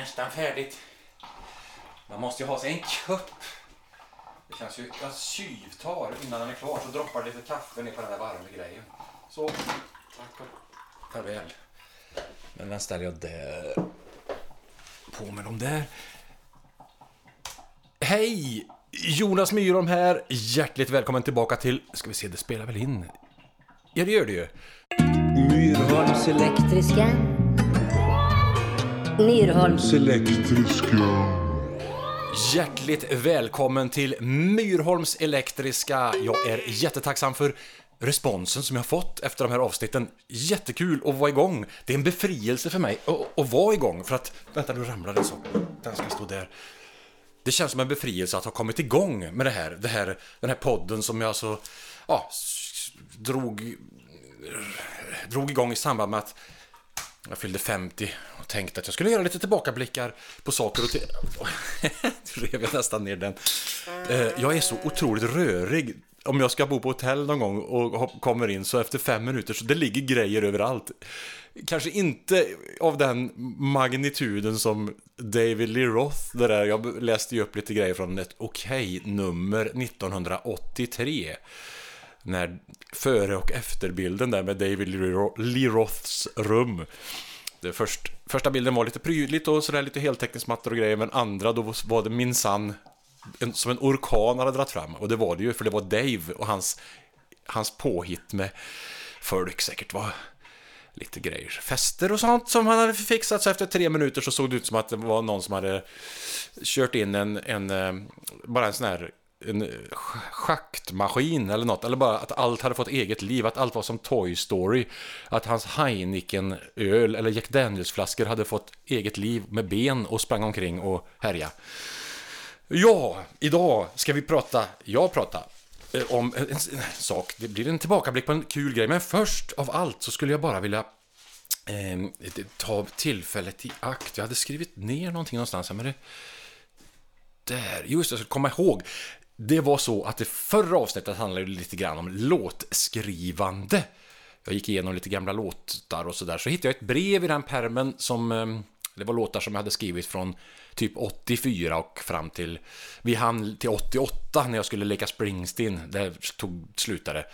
nästan färdigt. Man måste ju ha sig en kupp. Det känns ju, jag tjuvtar innan den är klar så droppar lite kaffe ner på den här varma grejen. Så, tack och farväl. Men den ställer jag där. På med dem där. Hej! Jonas Myhrholm här. Hjärtligt välkommen tillbaka till... Ska vi se, det spelar väl in? Ja, det gör det ju. Myrholms Elektriska. Myrholms. elektriska. Hjärtligt välkommen till Myrholms Elektriska. Jag är jättetacksam för responsen som jag har fått efter de här avsnitten. Jättekul att vara igång. Det är en befrielse för mig att, att vara igång för att... Vänta, nu ramlar det så. Den ska stå där. Det känns som en befrielse att ha kommit igång med det här. Det här den här podden som jag så... Ja, drog... Drog igång i samband med att jag fyllde 50 och tänkte att jag skulle göra lite tillbakablickar på saker och ting. Nu rev jag nästan ner den. Eh, jag är så otroligt rörig. Om jag ska bo på hotell någon gång och kommer in så efter fem minuter så det ligger grejer överallt. Kanske inte av den magnituden som David Lee Roth, det där, jag läste ju upp lite grejer från ett okej-nummer 1983 när före och efterbilden där med David Lee Lee Roths rum. Det först, första bilden var lite prydligt och sådär lite heltäckningsmattor och grejer, men andra då var det minsann en, som en orkan hade dragit fram. Och det var det ju, för det var Dave och hans, hans påhitt med folk säkert var lite grejer. Fester och sånt som han hade fixat, så efter tre minuter så såg det ut som att det var någon som hade kört in en, en eh, bara en sån här en eh, schaktmaskin eller något, eller bara att allt hade fått eget liv, att allt var som Toy Story. Att hans Heineken-öl eller Jack Daniels-flaskor hade fått eget liv med ben och sprang omkring och härja. Ja, idag ska vi prata, jag prata, eh, om en, en, en sak. Det blir en tillbakablick på en kul grej, men först av allt så skulle jag bara vilja eh, ta tillfället i akt. Jag hade skrivit ner någonting någonstans, här, men det... Där, just det, jag ska komma ihåg. Det var så att det förra avsnittet handlade lite grann om låtskrivande. Jag gick igenom lite gamla låtar och sådär, så hittade jag ett brev i den permen som... Ehm, det var låtar som jag hade skrivit från typ 84 och fram till... Vi hann till 88 när jag skulle leka Springsteen. Där tog, slutade.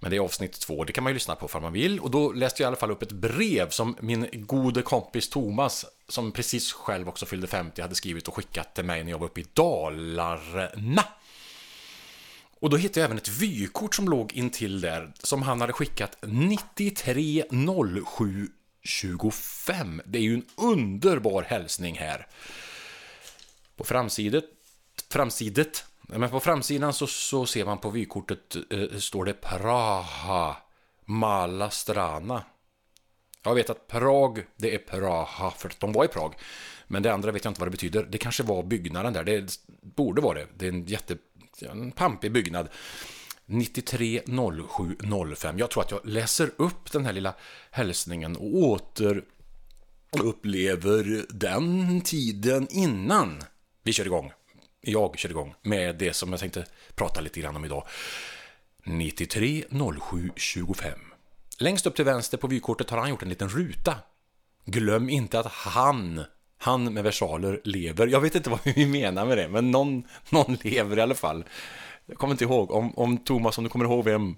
Men det är avsnitt två, det kan man ju lyssna på om man vill. Och då läste jag i alla fall upp ett brev som min gode kompis Thomas, som precis själv också fyllde 50, hade skrivit och skickat till mig när jag var uppe i Dalarna. Och då hittade jag även ett vykort som låg intill där, som han hade skickat 930725. Det är ju en underbar hälsning här. På framsidet, framsidet, men på framsidan så, så ser man på vykortet eh, står det Praha, Malastrana. Jag vet att Prag, det är Praha, för att de var i Prag. Men det andra vet jag inte vad det betyder. Det kanske var byggnaden där, det borde vara det. Det är en jätte, en pampig byggnad. 930705. Jag tror att jag läser upp den här lilla hälsningen och åter upplever den tiden innan vi kör igång. Jag kör igång med det som jag tänkte prata lite grann om idag. 930725. Längst upp till vänster på vykortet har han gjort en liten ruta. Glöm inte att han, han med versaler, lever. Jag vet inte vad vi menar med det, men någon, någon lever i alla fall. Jag kommer inte ihåg. Om, om Thomas, om du kommer ihåg vem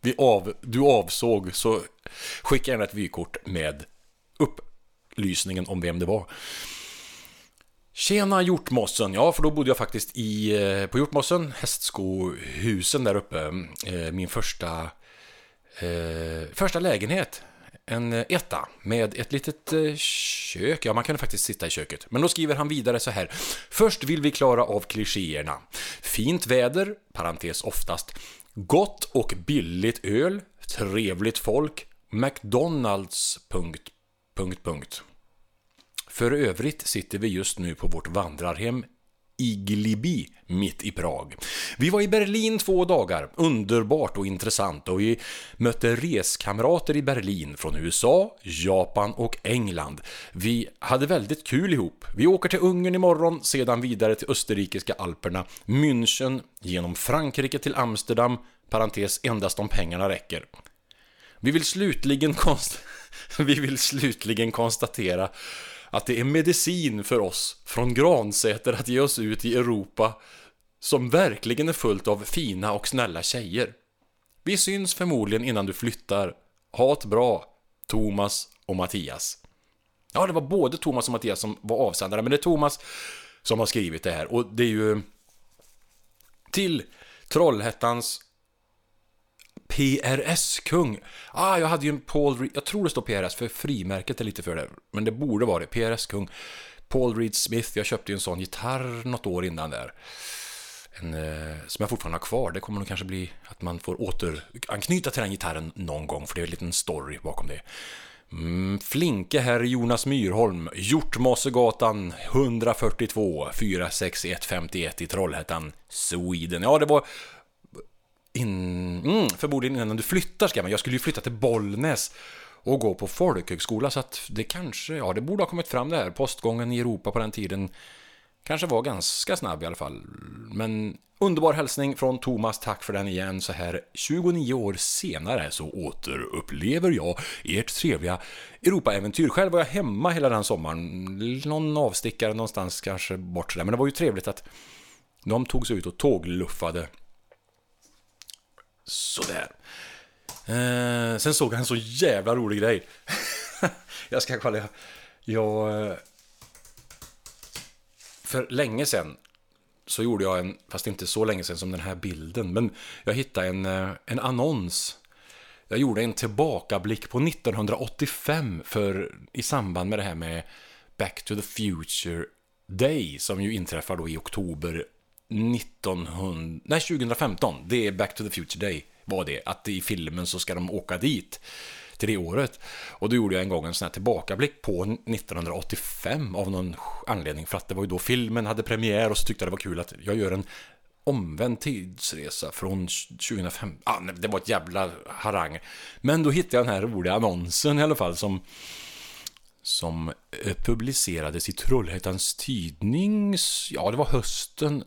vi av, du avsåg, så skicka gärna ett vykort med upplysningen om vem det var. Tjena Hjortmossen! Ja, för då bodde jag faktiskt i, eh, på Hjortmossen, Hästskohusen där uppe. Eh, min första, eh, första lägenhet. En eh, etta med ett litet eh, kök. Ja, man kan faktiskt sitta i köket. Men då skriver han vidare så här. Först vill vi klara av klichéerna. Fint väder, parentes oftast. Gott och billigt öl. Trevligt folk. McDonalds... Punkt, punkt, punkt. För övrigt sitter vi just nu på vårt vandrarhem Iglibi mitt i Prag. Vi var i Berlin två dagar, underbart och intressant och vi mötte reskamrater i Berlin från USA, Japan och England. Vi hade väldigt kul ihop. Vi åker till Ungern imorgon, sedan vidare till österrikiska Alperna, München, genom Frankrike till Amsterdam, parentes endast om pengarna räcker. Vi vill slutligen, konst... Vi vill slutligen konstatera att det är medicin för oss från Gransäter att ge oss ut i Europa som verkligen är fullt av fina och snälla tjejer. Vi syns förmodligen innan du flyttar. Ha ett bra, Thomas och Mattias. Ja, det var både Thomas och Mattias som var avsändare, men det är Thomas som har skrivit det här. Och det är ju till Trollhättans PRS-kung. Ah, jag hade ju en Paul Reed, jag tror det står PRS för frimärket är lite för det, men det borde vara det, PRS-kung. Paul Reed Smith, jag köpte ju en sån gitarr något år innan där. En, eh, som jag fortfarande har kvar. Det kommer nog kanske bli att man får återanknyta till den gitarren någon gång, för det är en liten story bakom det. Mm, flinke herr Jonas Myrholm, Hjortmossegatan 142 46151 i Trollhättan, Sweden. Ja, det var in, mm, förmodligen innan du flyttar ska man. Jag skulle ju flytta till Bollnäs och gå på folkhögskola så att det kanske, ja det borde ha kommit fram det här. Postgången i Europa på den tiden kanske var ganska snabb i alla fall. Men underbar hälsning från Thomas, tack för den igen. Så här 29 år senare så återupplever jag ert trevliga Europaäventyr. Själv var jag hemma hela den sommaren. Någon avstickare någonstans kanske bort sådär. Men det var ju trevligt att de tog sig ut och tågluffade Sådär. Eh, sen såg jag en så jävla rolig grej. jag ska kolla. Jag... Eh, för länge sedan så gjorde jag en, fast inte så länge sedan som den här bilden, men jag hittade en, eh, en annons. Jag gjorde en tillbakablick på 1985 för, i samband med det här med Back to the Future Day som ju inträffar då i oktober 1900, nej 2015, det är Back to the Future Day, var det. Att i filmen så ska de åka dit till det året. Och då gjorde jag en gång en sån här tillbakablick på 1985 av någon anledning. För att det var ju då filmen hade premiär och så tyckte jag det var kul att jag gör en omvänd tidsresa från 2005. Ah, det var ett jävla harang. Men då hittade jag den här roliga annonsen i alla fall som som eh, publicerades i Trollhättans tidning, ja det var hösten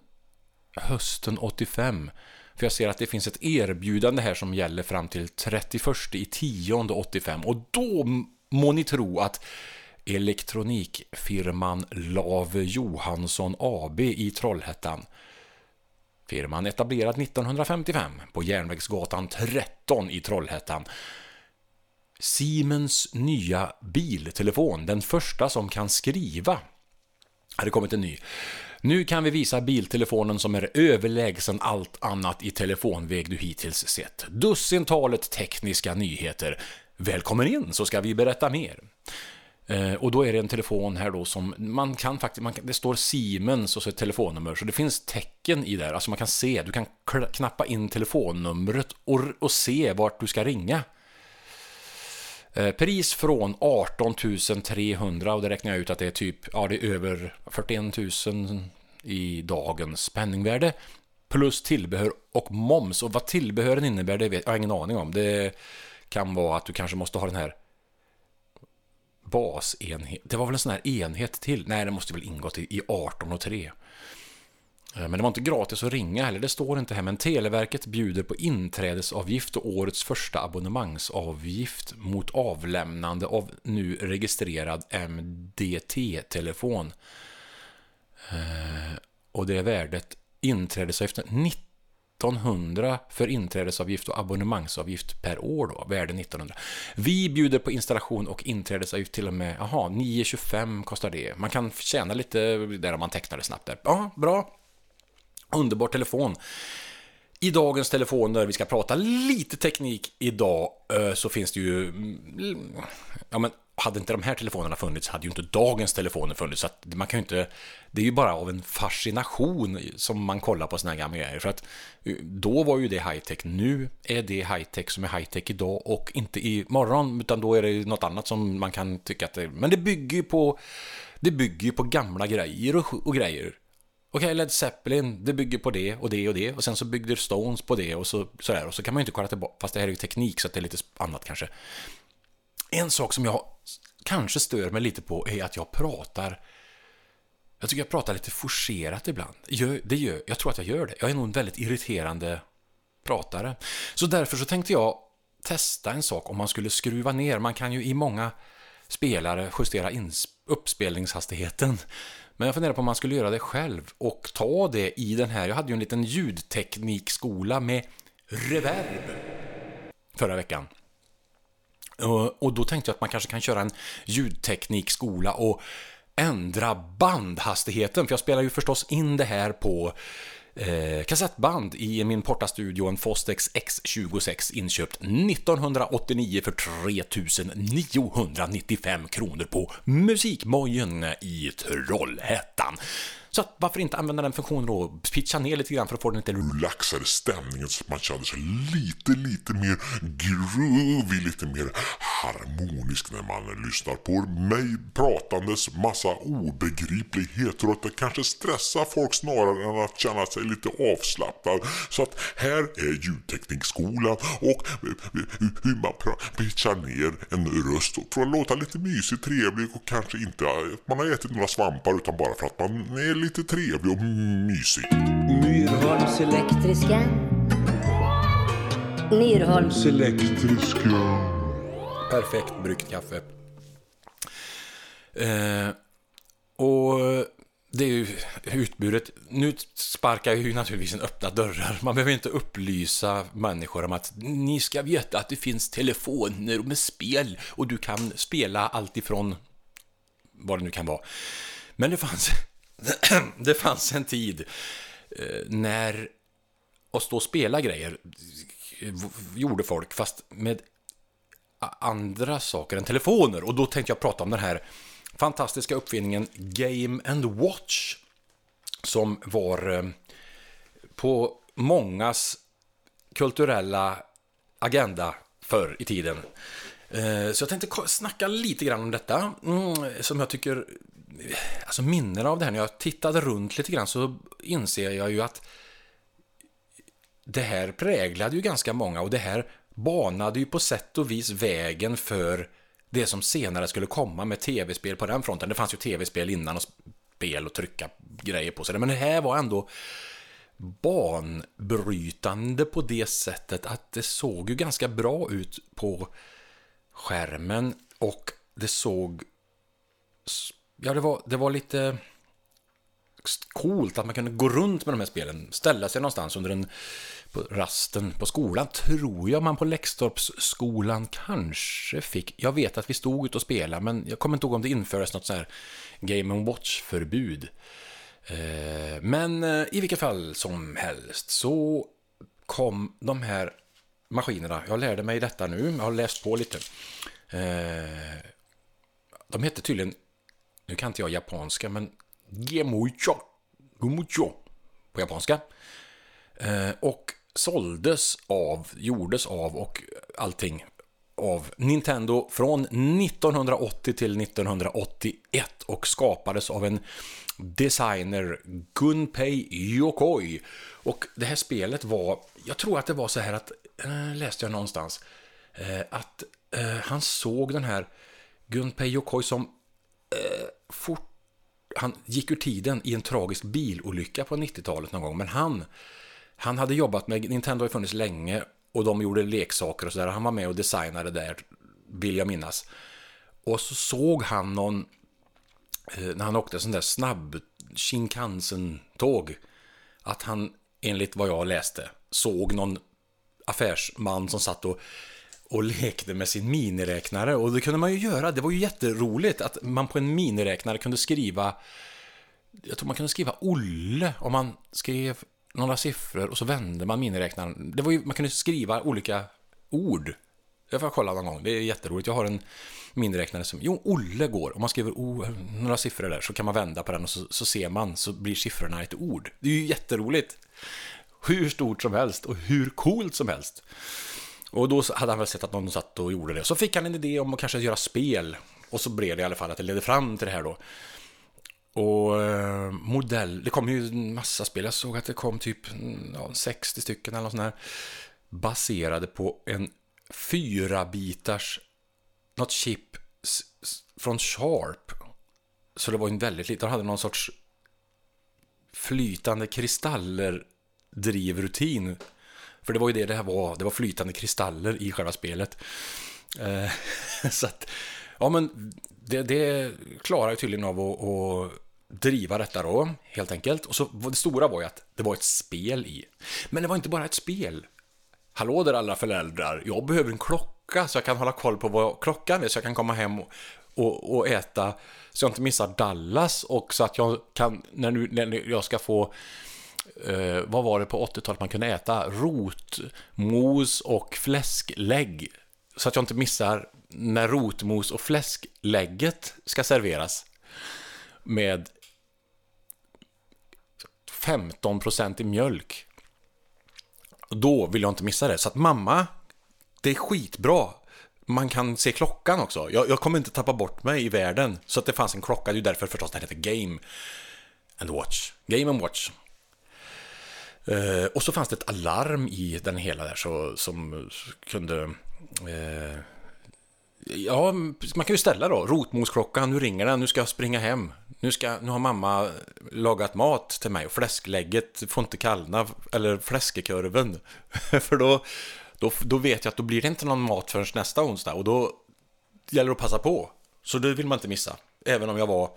hösten 85. För jag ser att det finns ett erbjudande här som gäller fram till 31 i 10 85 och då må ni tro att elektronikfirman Lave Johansson AB i Trollhättan Firman etablerad 1955 på Järnvägsgatan 13 i Trollhättan. Siemens nya biltelefon, den första som kan skriva, hade kommit en ny. Nu kan vi visa biltelefonen som är överlägsen allt annat i telefonväg du hittills sett. Dussintalet tekniska nyheter. Välkommen in så ska vi berätta mer. Eh, och då är det en telefon här då som man kan faktiskt, man kan, det står Siemens och så ett telefonnummer, så det finns tecken i där, alltså man kan se, du kan knappa in telefonnumret och, och se vart du ska ringa. Eh, pris från 18 300 och det räknar jag ut att det är typ, ja det är över 41 000 i dagens penningvärde. Plus tillbehör och moms. Och vad tillbehören innebär det vet jag har ingen aning om. Det kan vara att du kanske måste ha den här basenhet. Det var väl en sån här enhet till? Nej, det måste väl ingått i 18 och 3. Eh, men det var inte gratis att ringa heller, det står inte här, men Televerket bjuder på inträdesavgift och årets första abonnemangsavgift mot avlämnande av nu registrerad MDT-telefon. Eh, och det är värdet inträdesavgiften 1900 för inträdesavgift och abonnemangsavgift per år då, värde 1900. Vi bjuder på installation och inträdesavgift till och med, jaha, 925 kostar det. Man kan tjäna lite där om man tecknar det snabbt där. Ja, bra. Underbar telefon. I dagens telefoner, vi ska prata lite teknik idag, eh, så finns det ju... Mm, ja, men hade inte de här telefonerna funnits hade ju inte dagens telefoner funnits. Så att man kan ju inte, det är ju bara av en fascination som man kollar på såna här gamla grejer. För att eh, då var ju det high-tech. Nu är det high-tech som är high-tech idag och inte imorgon. Utan då är det något annat som man kan tycka att det är. Men det bygger ju på, det bygger på gamla grejer och, och grejer. Okej, okay, Led Zeppelin, det bygger på det och det och det. Och sen så byggde Stones på det och så, sådär. Och så kan man ju inte kolla tillbaka, fast det här är ju teknik så att det är lite annat kanske. En sak som jag kanske stör mig lite på är att jag pratar jag tycker jag pratar lite forcerat ibland. Det gör, jag tror att jag gör det. Jag är nog en väldigt irriterande pratare. Så därför så tänkte jag testa en sak om man skulle skruva ner. Man kan ju i många spelare justera uppspelningshastigheten. Men jag funderar på om man skulle göra det själv och ta det i den här. Jag hade ju en liten ljudteknikskola med reverb förra veckan. Och, då tänkte jag att man kanske kan köra en ljudteknikskola och ändra bandhastigheten. För jag spelar ju förstås in det här på eh, kassettband i min portastudio, en Fostex X26 inköpt 1989 för 3995 kronor på Musikmojen i Trollhättan. Så att, varför inte använda den funktionen och pitcha ner lite grann för att få den lite relaxade stämningen så att man känner sig lite, lite mer groovy, lite mer harmonisk när man lyssnar på mig pratandes massa obegripligheter och att det kanske stressar folk snarare än att känna sig lite avslappnad. Så att här är ljudteknikskolan och hur man pitchar ner en röst för att låta lite mysig, trevlig och kanske inte att man har ätit några svampar utan bara för att man är lite trevlig och mysig. Myrholms Elektriska. Myrholms. elektriska. Perfekt bryggt kaffe. Eh, och det är ju utbudet. Nu sparkar jag ju naturligtvis en öppna dörrar. Man behöver inte upplysa människor om att ni ska veta att det finns telefoner med spel och du kan spela allt ifrån vad det nu kan vara. Men det fanns, det fanns en tid eh, när att stå och spela grejer eh, gjorde folk, fast med andra saker än telefoner. Och då tänkte jag prata om den här fantastiska uppfinningen Game and Watch. Som var eh, på mångas kulturella agenda förr i tiden. Så jag tänkte snacka lite grann om detta. Mm, som jag tycker... Alltså minnen av det här, när jag tittade runt lite grann så inser jag ju att det här präglade ju ganska många och det här banade ju på sätt och vis vägen för det som senare skulle komma med tv-spel på den fronten. Det fanns ju tv-spel innan och spel och trycka grejer på sig. Men det här var ändå banbrytande på det sättet att det såg ju ganska bra ut på skärmen och det såg... Ja, det var, det var lite coolt att man kunde gå runt med de här spelen, ställa sig någonstans under en på rasten på skolan, tror jag man på Läxtorpsskolan kanske fick. Jag vet att vi stod ute och spelade, men jag kommer inte ihåg om det infördes något så här Game Watch-förbud. Eh, men eh, i vilket fall som helst så kom de här maskinerna. Jag lärde mig detta nu, jag har läst på lite. Eh, de hette tydligen, nu kan inte jag japanska, men Gemucho, Gemucho på japanska. Eh, och såldes av, gjordes av och allting av Nintendo från 1980 till 1981 och skapades av en designer Gunpei Yokoi. Och det här spelet var, jag tror att det var så här att, eh, läste jag någonstans, eh, att han såg den här Gunpei Yokoi som eh, fort han gick ur tiden i en tragisk bilolycka på 90-talet någon gång, men han, han hade jobbat med, Nintendo har funnits länge och de gjorde leksaker och sådär, han var med och designade där, vill jag minnas. Och så såg han någon, eh, när han åkte sån där snabb Shinkansen-tåg, att han, enligt vad jag läste, såg någon affärsman som satt och och lekte med sin miniräknare och det kunde man ju göra. Det var ju jätteroligt att man på en miniräknare kunde skriva jag tror man kunde skriva Olle om man skrev några siffror och så vände man miniräknaren. Det var ju, man kunde skriva olika ord. Jag får kolla någon gång, det är jätteroligt. Jag har en miniräknare som, jo, Olle går. Om man skriver o, några siffror där så kan man vända på den och så, så ser man, så blir siffrorna ett ord. Det är ju jätteroligt. Hur stort som helst och hur coolt som helst. Och då hade han väl sett att någon satt och gjorde det. Så fick han en idé om att kanske göra spel. Och så blev det i alla fall att det ledde fram till det här då. Och eh, modell, det kom ju en massa spel. Jag såg att det kom typ mm, ja, 60 stycken eller något sånt här. Baserade på en fyra bitars något chip från Sharp. Så det var en väldigt liten, de hade någon sorts flytande kristaller drivrutin. För det var ju det det här var, det var flytande kristaller i själva spelet. Eh, så att, Ja, men det, det klarar ju tydligen av att, att driva detta då, helt enkelt. Och så det stora var ju att det var ett spel i. Men det var inte bara ett spel. Hallå där alla föräldrar, jag behöver en klocka så jag kan hålla koll på vad klockan är så jag kan komma hem och, och, och äta så jag inte missar Dallas och så att jag kan, när, nu, när jag ska få eh, vad var det på 80-talet man kunde äta? Rotmos och fläsklägg. Så att jag inte missar när rotmos och fläsklägget ska serveras. Med 15% i mjölk. Då vill jag inte missa det. Så att mamma, det är skitbra. Man kan se klockan också. Jag, jag kommer inte tappa bort mig i världen. Så att det fanns en klocka, det är ju därför förstås den heter Game and Watch. Game and Watch. Eh, och så fanns det ett alarm i den hela där så, som kunde... Eh, ja, man kan ju ställa då. Rotmosklockan, nu ringer den, nu ska jag springa hem. Nu, ska, nu har mamma lagat mat till mig och fläsklägget får inte kallna, eller fläskekurven. För då, då, då vet jag att då blir det inte någon mat förrän nästa onsdag och då gäller det att passa på. Så det vill man inte missa. Även om jag var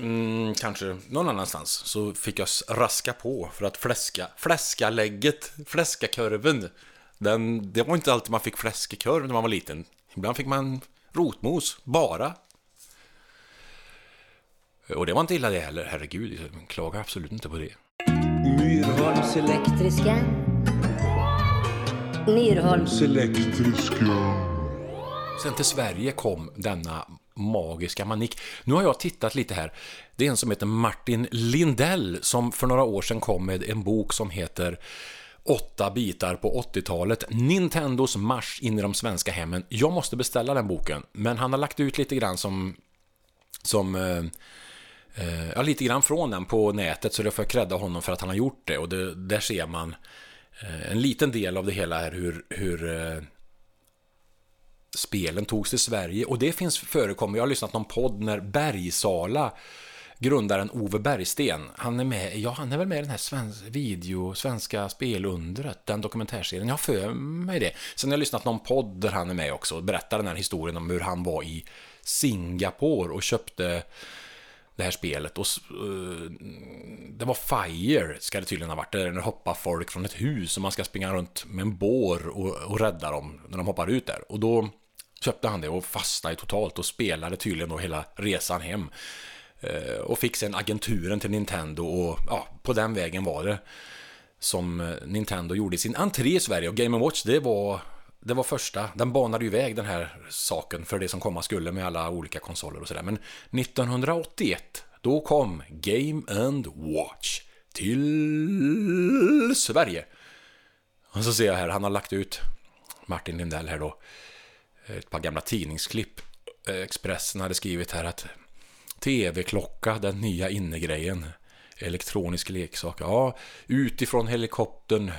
mm, kanske någon annanstans så fick jag raska på för att fläska, fläskalägget, fläskakurven. Den, det var inte alltid man fick fläskekurv när man var liten. Ibland fick man rotmos, bara. Och det var inte illa det heller, herregud, jag klagar absolut inte på det. Myrholms Elektriska. Myrholms. elektriska. Sen till Sverige kom denna magiska manik. Nu har jag tittat lite här. Det är en som heter Martin Lindell som för några år sedan kom med en bok som heter Åtta bitar på 80-talet. Nintendos marsch in i de svenska hemmen. Jag måste beställa den boken, men han har lagt ut lite grann som som eh, eh, ja, lite grann från den på nätet så det får credda honom för att han har gjort det och det, där ser man eh, en liten del av det hela här hur, hur eh, spelen togs till Sverige och det finns förekommer, jag har lyssnat på någon podd när Bergsala grundaren Ove Bergsten, han är med, ja han är väl med i den här svensk, video, svenska spelundret, den dokumentärserien, jag har för mig det. Sen har jag lyssnat på någon podd där han är med också och berättar den här historien om hur han var i Singapore och köpte det här spelet. Och, uh, det var Fire, ska det tydligen ha varit. Där det hoppar folk från ett hus och man ska springa runt med en bår och, och rädda dem när de hoppar ut där. Och då köpte han det och fastnade totalt och spelade tydligen då hela resan hem. Eh, och fick sen agenturen till Nintendo och ja, på den vägen var det som eh, Nintendo gjorde sin entré i Sverige. Och Game Watch, det var det var första, den banade ju iväg den här saken för det som komma skulle med alla olika konsoler och sådär. Men 1981, då kom Game and Watch till Sverige. Och så ser jag här, han har lagt ut Martin Lindell här då, Eh, ett par gamla tidningsklipp. Eh, Expressen hade skrivit här att TV-klocka, den nya innegrejen. Elektronisk leksak. Ja, utifrån helikoptern eh,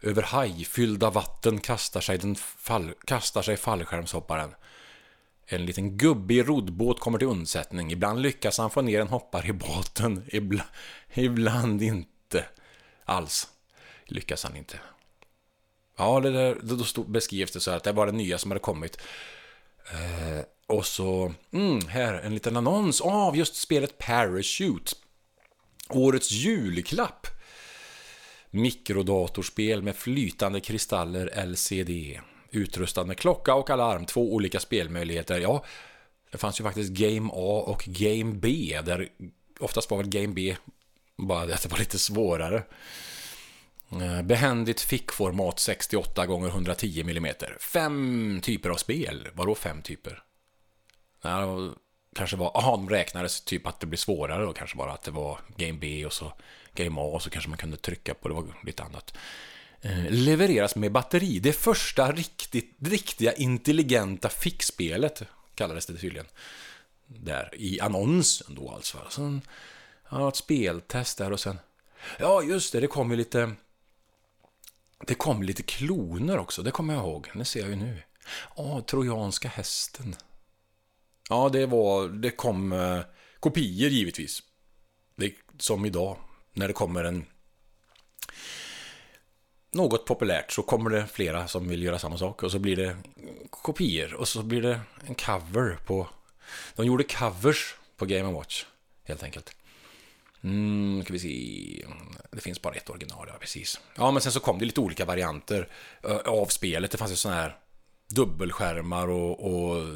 över hajfyllda vatten kastar sig, den fall, kastar sig fallskärmshopparen. En liten gubbig roddbåt kommer till undsättning. Ibland lyckas han få ner en hoppare i båten. Ibland, ibland inte alls. Lyckas han inte. Ja, det där, då stod, beskrivs det så här att det var det nya som hade kommit. Eh, och så, mm, här en liten annons av just spelet Parachute. Årets julklapp. Mikrodatorspel med flytande kristaller LCD. Utrustad med klocka och alarm. Två olika spelmöjligheter. Ja, det fanns ju faktiskt Game A och Game B. Där oftast var väl Game B bara att det var lite svårare. Eh, behändigt fickformat 68 x 110 mm. Fem typer av spel. Vadå fem typer? Nej, kanske var, aha, de räknades typ att det blir svårare då kanske bara att det var Game B och så Game A och så kanske man kunde trycka på det var lite annat. Eh, levereras med batteri. Det första riktigt, riktiga intelligenta fickspelet kallades det tydligen. Där i annonsen då alltså. Sen, ja, ett speltest där och sen... Ja, just det, det kom ju lite... Det kom lite kloner också, det kommer jag ihåg. Det ser jag ju nu. Ja, trojanska hästen. Ja, det var... Det kom eh, kopior givetvis. Det, som idag, när det kommer en... något populärt så kommer det flera som vill göra samma sak och så blir det kopior och så blir det en cover på... De gjorde covers på Game Watch, helt enkelt. Mm, ska vi se. Det finns bara ett original, ja precis. Ja, men sen så kom det lite olika varianter eh, av spelet. Det fanns ju sådana här dubbelskärmar och, och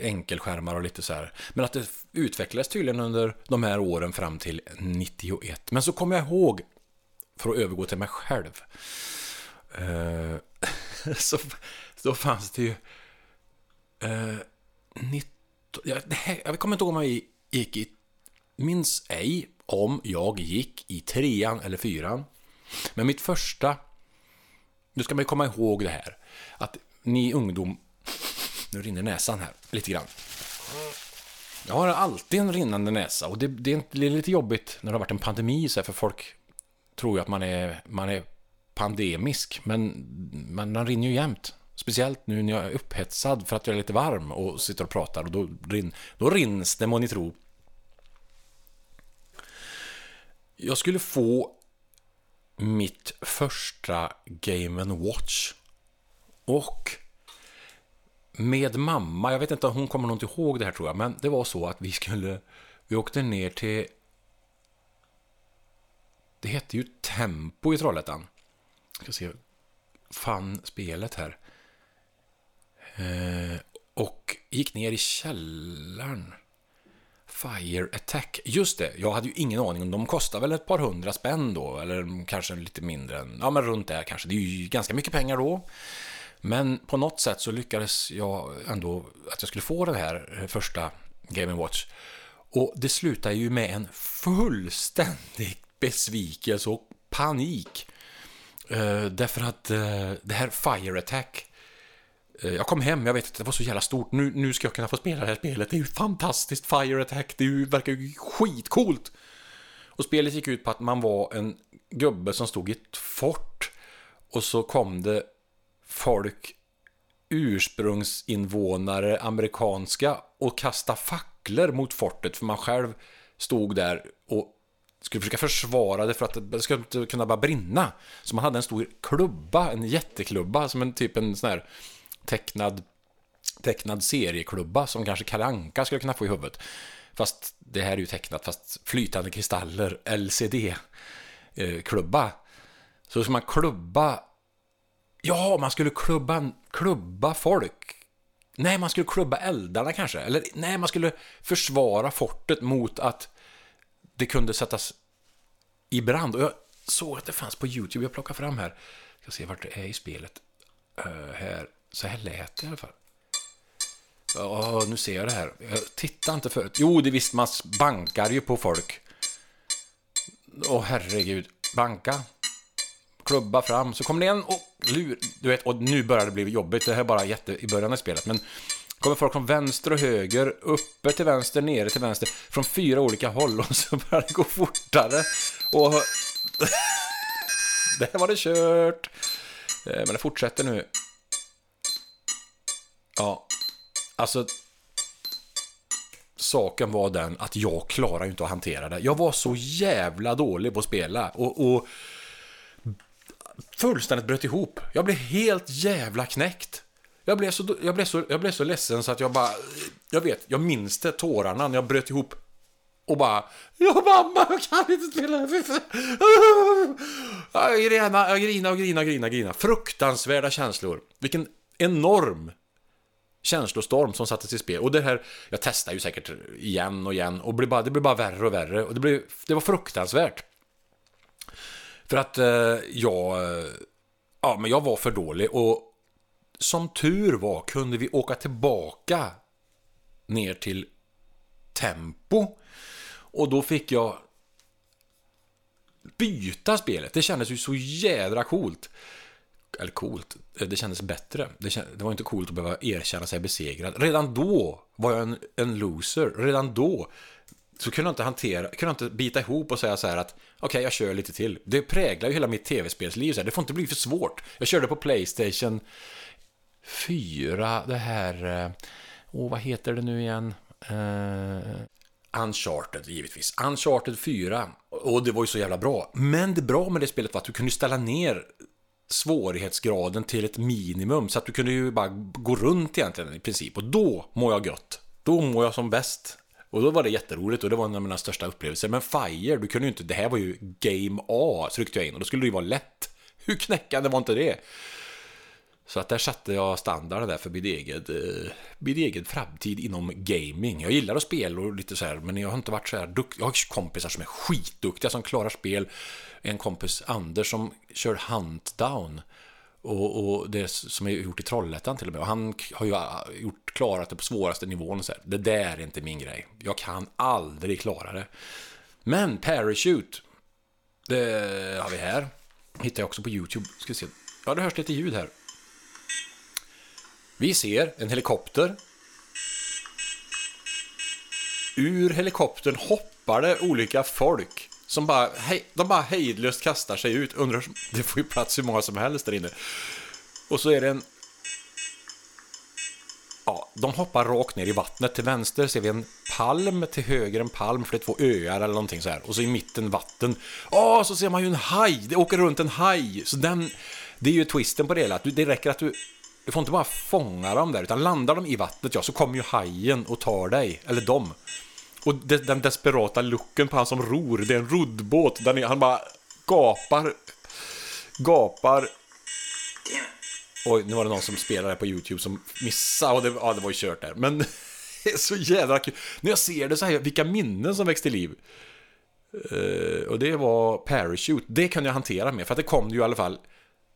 enkelskärmar och lite så här. Men att det utvecklades tydligen under de här åren fram till 91. Men så kommer jag ihåg, för att övergå till mig själv, eh, så då fanns det ju... Eh, 19, det här, jag kommer inte ihåg om jag gick i... Minns ej om jag gick i trean eller fyran. Men mitt första... Nu ska man ju komma ihåg det här. Att ni ungdom... Nu rinner näsan här, lite grann. Jag har alltid en rinnande näsa och det, det, är, det är lite jobbigt när det har varit en pandemi så här, för folk tror ju att man är, man är pandemisk, men, men den rinner ju jämt. Speciellt nu när jag är upphetsad för att jag är lite varm och sitter och pratar och då, rin, då rinns det må ni tro. Jag skulle få mitt första Game Watch. Och med mamma, jag vet inte, om hon kommer nog inte ihåg det här tror jag, men det var så att vi skulle, vi åkte ner till, det hette ju Tempo i Trollhättan. Jag ska se, fann spelet här. Eh, och gick ner i källaren. Fire Attack. Just det, jag hade ju ingen aning om de kostar väl ett par hundra spänn då, eller kanske lite mindre än, ja men runt där kanske. Det är ju ganska mycket pengar då. Men på något sätt så lyckades jag ändå att jag skulle få den här eh, första Game Watch. Och det slutar ju med en fullständig besvikelse och panik. Uh, därför att uh, det här Fire Attack Eh, jag kom hem, jag vet att det var så jävla stort. Nu, nu ska jag kunna få spela det här spelet. Det är ju fantastiskt. Fire Attack, det ju, verkar ju skitcoolt. Och spelet gick ut på att man var en gubbe som stod i ett fort. Och så kom det folk, ursprungsinvånare, amerikanska och kastade facklor mot fortet för man själv stod där och skulle försöka försvara det för att det skulle inte kunna bara brinna. Så man hade en stor klubba, en jätteklubba, som en typ en sån här tecknad, tecknad serieklubba som kanske Karanka skulle kunna få i huvudet. Fast det här är ju tecknat, fast flytande kristaller, LCD-klubba. Så ska man klubba Ja, man skulle klubba, klubba folk. Nej, man skulle klubba eldarna kanske. Eller nej, man skulle försvara fortet mot att det kunde sättas i brand. Och jag såg att det fanns på YouTube. Jag plockar fram här. Jag ska se vart det är i spelet. Uh, här. Så här lät det i alla fall. Ja, oh, nu ser jag det här. Jag tittade inte förut. Jo, det visst, man bankar ju på folk. Åh, oh, herregud. Banka. Klubba fram. Så kommer det en och lur, du vet, och nu börjar det bli jobbigt. Det här är bara jätte i början av spelet, men kommer folk från vänster och höger, uppe till vänster, nere till vänster, från fyra olika håll och så börjar det gå fortare. Och... Där var det kört! Eh, men det fortsätter nu. Ja, alltså... Saken var den att jag klarar ju inte att hantera det. Jag var så jävla dålig på att spela. och, och fullständigt bröt ihop. Jag blev helt jävla knäckt. Jag blev, så, jag, blev så, jag blev så ledsen så att jag bara... Jag vet, jag minns det, tårarna när jag bröt ihop. Och bara... Ja, mamma, jag kan inte spela. Jag grina, jag grina och grina och grina, grina. Fruktansvärda känslor. Vilken enorm känslostorm som sattes i spel. Och det här, jag testar ju säkert igen och igen och det blev bara, det blir bara värre och värre. Och det, blir, det var fruktansvärt. För att eh, jag, eh, ja, men jag var för dålig och som tur var kunde vi åka tillbaka ner till Tempo och då fick jag byta spelet. Det kändes ju så jädra coolt. Eller coolt, eh, det kändes bättre. Det, kändes, det var inte coolt att behöva erkänna sig besegrad. Redan då var jag en, en loser. Redan då så kunde jag inte hantera, kunde jag inte bita ihop och säga så här att okej, okay, jag kör lite till. Det präglar ju hela mitt tv-spelsliv, så här. det får inte bli för svårt. Jag körde på Playstation 4, det här, eh, åh, oh, vad heter det nu igen? Uh, Uncharted, givetvis. Uncharted 4, och det var ju så jävla bra. Men det bra med det spelet var att du kunde ställa ner svårighetsgraden till ett minimum så att du kunde ju bara gå runt egentligen i princip och då mår jag gött. Då mår jag som bäst. Och då var det jätteroligt och det var en av mina största upplevelser. Men Fire, du kunde ju inte, det här var ju Game A tryckte jag in och då skulle det ju vara lätt. Hur knäckande var inte det? Så att där satte jag standarden där för min egen, eh, min egen framtid inom gaming. Jag gillar att spela och lite så här, men jag har inte varit så här duktig. Jag har kompisar som är skitduktiga som klarar spel. En kompis, Anders, som kör Huntdown. Och, och det som är gjort i Trollhättan till och med. Och han har ju ah, gjort, klarat det på svåraste nivån. Så här. Det där är inte min grej. Jag kan aldrig klara det. Men Parachute, det har vi här. Hittar jag också på YouTube. Ska se. Ja, det hörs lite ljud här. Vi ser en helikopter. Ur helikoptern hoppar det olika folk som bara, hej, de bara hejdlöst kastar sig ut. Undrar, det får ju plats hur många som helst där inne. Och så är det en... Ja, de hoppar rakt ner i vattnet. Till vänster ser vi en palm, till höger en palm, för det är två öar eller någonting så här. Och så i mitten vatten. Åh, så ser man ju en haj! Det åker runt en haj! Så den... Det är ju twisten på det hela, att det räcker att du du får inte bara fånga dem där, utan landar de i vattnet, ja, så kommer ju hajen och tar dig, eller dem. Och den desperata looken på han som ror, det är en roddbåt, där han bara gapar, gapar. Oj, nu var det någon som spelade på YouTube som missade, och det, ja, det var ju kört där. Men det är så jävla kul. När jag ser det så här, vilka minnen som växte till liv. Uh, och det var Parachute, det kan jag hantera med, för att det kom ju i alla fall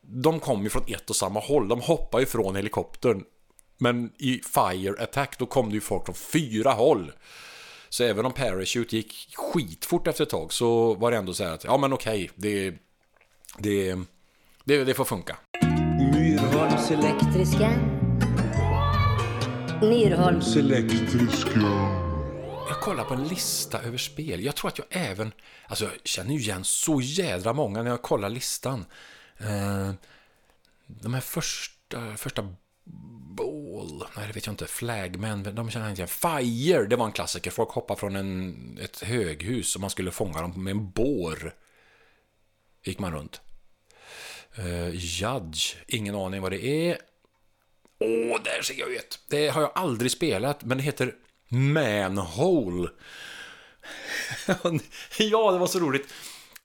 de kom ju från ett och samma håll. De hoppar ju från helikoptern. Men i Fire Attack då kom det ju folk från fyra håll. Så även om Parachute gick skitfort efter ett tag så var det ändå så här att ja men okej, det, det, det, det får funka. Myrholms Elektriska. Myrholms. elektriska. Jag kollar på en lista över spel. Jag tror att jag även... Alltså jag känner ju igen så jädra många när jag kollar listan. Eh, de här första, första Ball, nej det vet jag inte, Flagman, de känner jag inte igen. Fire, det var en klassiker. Folk hoppade från en, ett höghus och man skulle fånga dem med en bår. Gick man runt. Uh, Judge, ingen aning vad det är. Åh, oh, där ser jag ett. Det har jag aldrig spelat, men det heter Manhole. ja, det var så roligt.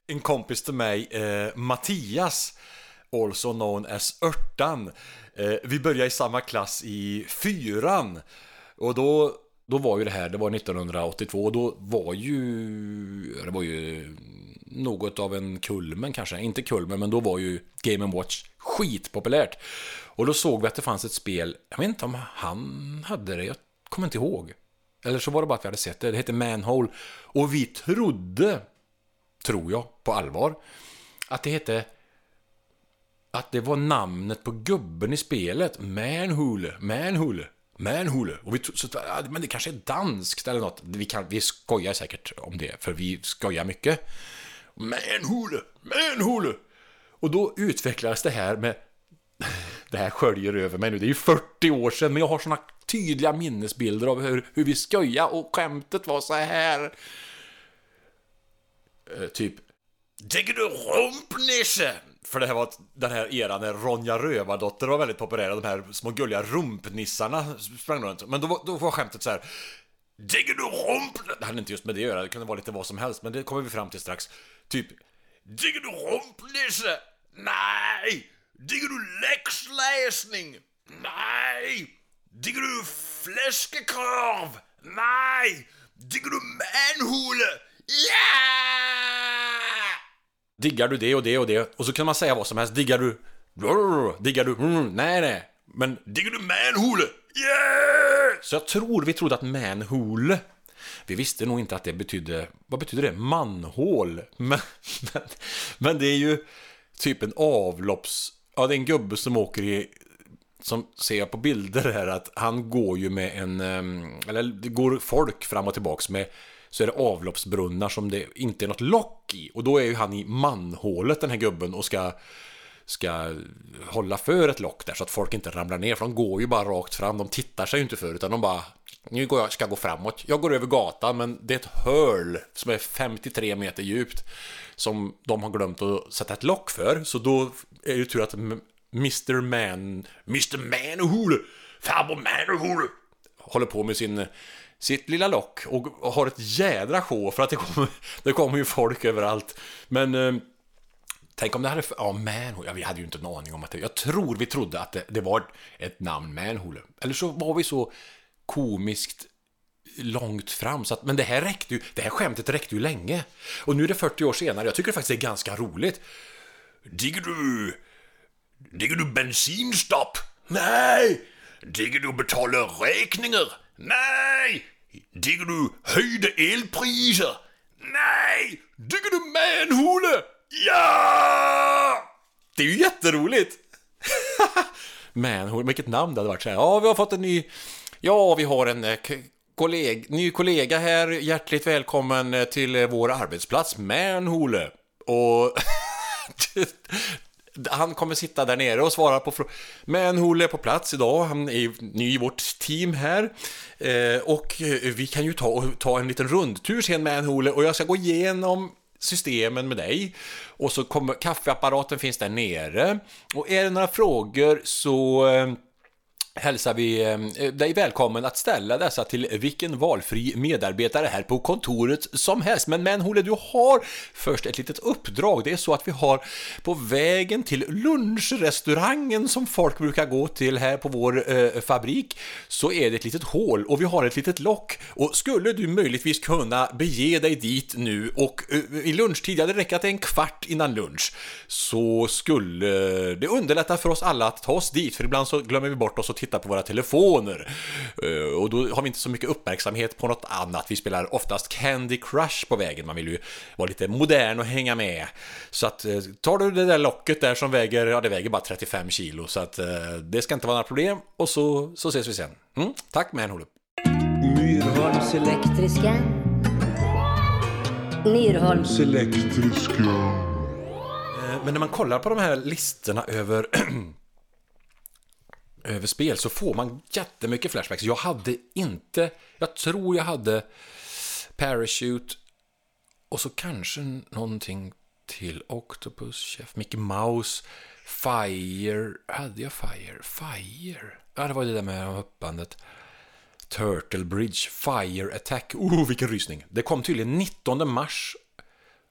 En kompis till mig, eh, Mattias, also known as Örtan. Eh, vi började i samma klass i fyran. Och då, då var ju det här, det var 1982, och då var ju, det var ju något av en kulmen kanske, inte kulmen, men då var ju Game Watch skitpopulärt. Och då såg vi att det fanns ett spel, jag vet inte om han hade det, jag kommer inte ihåg. Eller så var det bara att vi hade sett det, det hette Manhole. Och vi trodde, tror jag, på allvar, att det hette att det var namnet på gubben i spelet. Manhole, Manhole, Manhole. Och vi trodde, men det kanske är danskt eller något. Vi, kan, vi skojar säkert om det, för vi skojar mycket. Manhole, Manhole. Och då utvecklades det här med... Det här sköljer över mig nu. Det är ju 40 år sedan, men jag har såna tydliga minnesbilder av hur, hur vi skojar och skämtet var så här. Uh, typ... Digger du rumpnisse? För det här var den här eran när Ronja Rövardotter var väldigt populär, de här små gulliga rumpnissarna sprang runt. Men då, var, då var skämtet så här. Digger du rump? Det hade inte just med det att göra, det kunde vara lite vad som helst, men det kommer vi fram till strax. Typ. Digger du rumpnisse? Nej! Digger du läxläsning? Nej! Digger du fläskekorv? Nej! Digger du manhole? Ja! Diggar du det och det och det? Och så kan man säga vad som helst. Diggar du... Diggar du... Mm, nej, nej. Men diggar du manhole? Yeah! Så jag tror vi trodde att manhole vi visste nog inte att det betydde... Vad betyder det? Manhål? Men, men, men det är ju typ en avlopps... Ja, det är en gubbe som åker i... Som ser jag på bilder här att han går ju med en... Ehm, eller det går folk fram och tillbaks med så är det avloppsbrunnar som det inte är något lock i. Och då är ju han i manhålet den här gubben och ska ska hålla för ett lock där så att folk inte ramlar ner för de går ju bara rakt fram, de tittar sig ju inte för utan de bara nu går jag, ska jag gå framåt. Jag går över gatan, men det är ett hörl som är 53 meter djupt. Som de har glömt att sätta ett lock för. Så då är det tur att Mr. Man... Mr. Manhole! Farbror Manhole! Håller på med sin, sitt lilla lock och har ett jädra show för att det kommer, det kommer ju folk överallt. Men... eh, Tänk om det hade... Ja, Manhole. Ja, vi hade ju inte en aning om att det... Jag tror vi trodde att det, det var ett namn, Manhole. Eller så var vi så komiskt långt fram. Så att, men det här räckte ju... Det här skämtet räckte ju länge. Och nu är det 40 år senare. Jag tycker faktiskt det är ganska roligt. Digger du... Digger du bensinstopp? Nej! Digger du betala räkningar? Nej! Digger du höjda elpriser? Nej! Digger du manhole? Ja! Det är ju jätteroligt! manhole, vilket namn det hade varit så här. Ja, vi har fått en ny... Ja, vi har en eh, kolleg... ny kollega här. Hjärtligt välkommen eh, till eh, vår arbetsplats, Manhole. Och... Han kommer sitta där nere och svara på frågor. Manhole är på plats idag, han är ny i vårt team här. Eh, och eh, vi kan ju ta, ta en liten rundtur sen Manhole och jag ska gå igenom systemen med dig. Och så kommer kaffeapparaten finns där nere. Och är det några frågor så eh, hälsar vi ehm, eh, dig välkommen att ställa dessa till vilken valfri medarbetare här på kontoret som helst. Men Manhole, du har först ett litet uppdrag. Det är så att vi har på vägen till lunchrestaurangen som folk brukar gå till här på vår eh, fabrik så är det ett litet hål och vi har ett litet lock. Och skulle du möjligtvis kunna bege dig dit nu och eh, i lunchtid, ja det räcker att det är en kvart innan lunch, så skulle det underlätta för oss alla att ta oss dit, för ibland så glömmer vi bort oss och tittar på våra telefoner. Eh, Och då har vi inte så mycket uppmärksamhet på något annat. Vi spelar oftast Candy Crush på vägen, man vill ju vara lite modern och hänga med. Så att eh, tar du det där locket där som väger, ja det väger bara 35 kilo, så att eh, det ska inte vara några problem. Och så, så ses vi sen. Mm, tack Manhole. Myrholms Elektriska. Myrholms. elektriska. Men när man kollar på de här listorna över över spel så får man jättemycket flashbacks. Jag hade inte, jag tror jag hade Parachute och så kanske någonting till Octopus, Chef, Mickey Mouse, Fire, hade jag Fire? Fire? Ja, det var det där med hoppandet. Turtle Bridge, Fire Attack. Oh, vilken rysning! Det kom tydligen 19 mars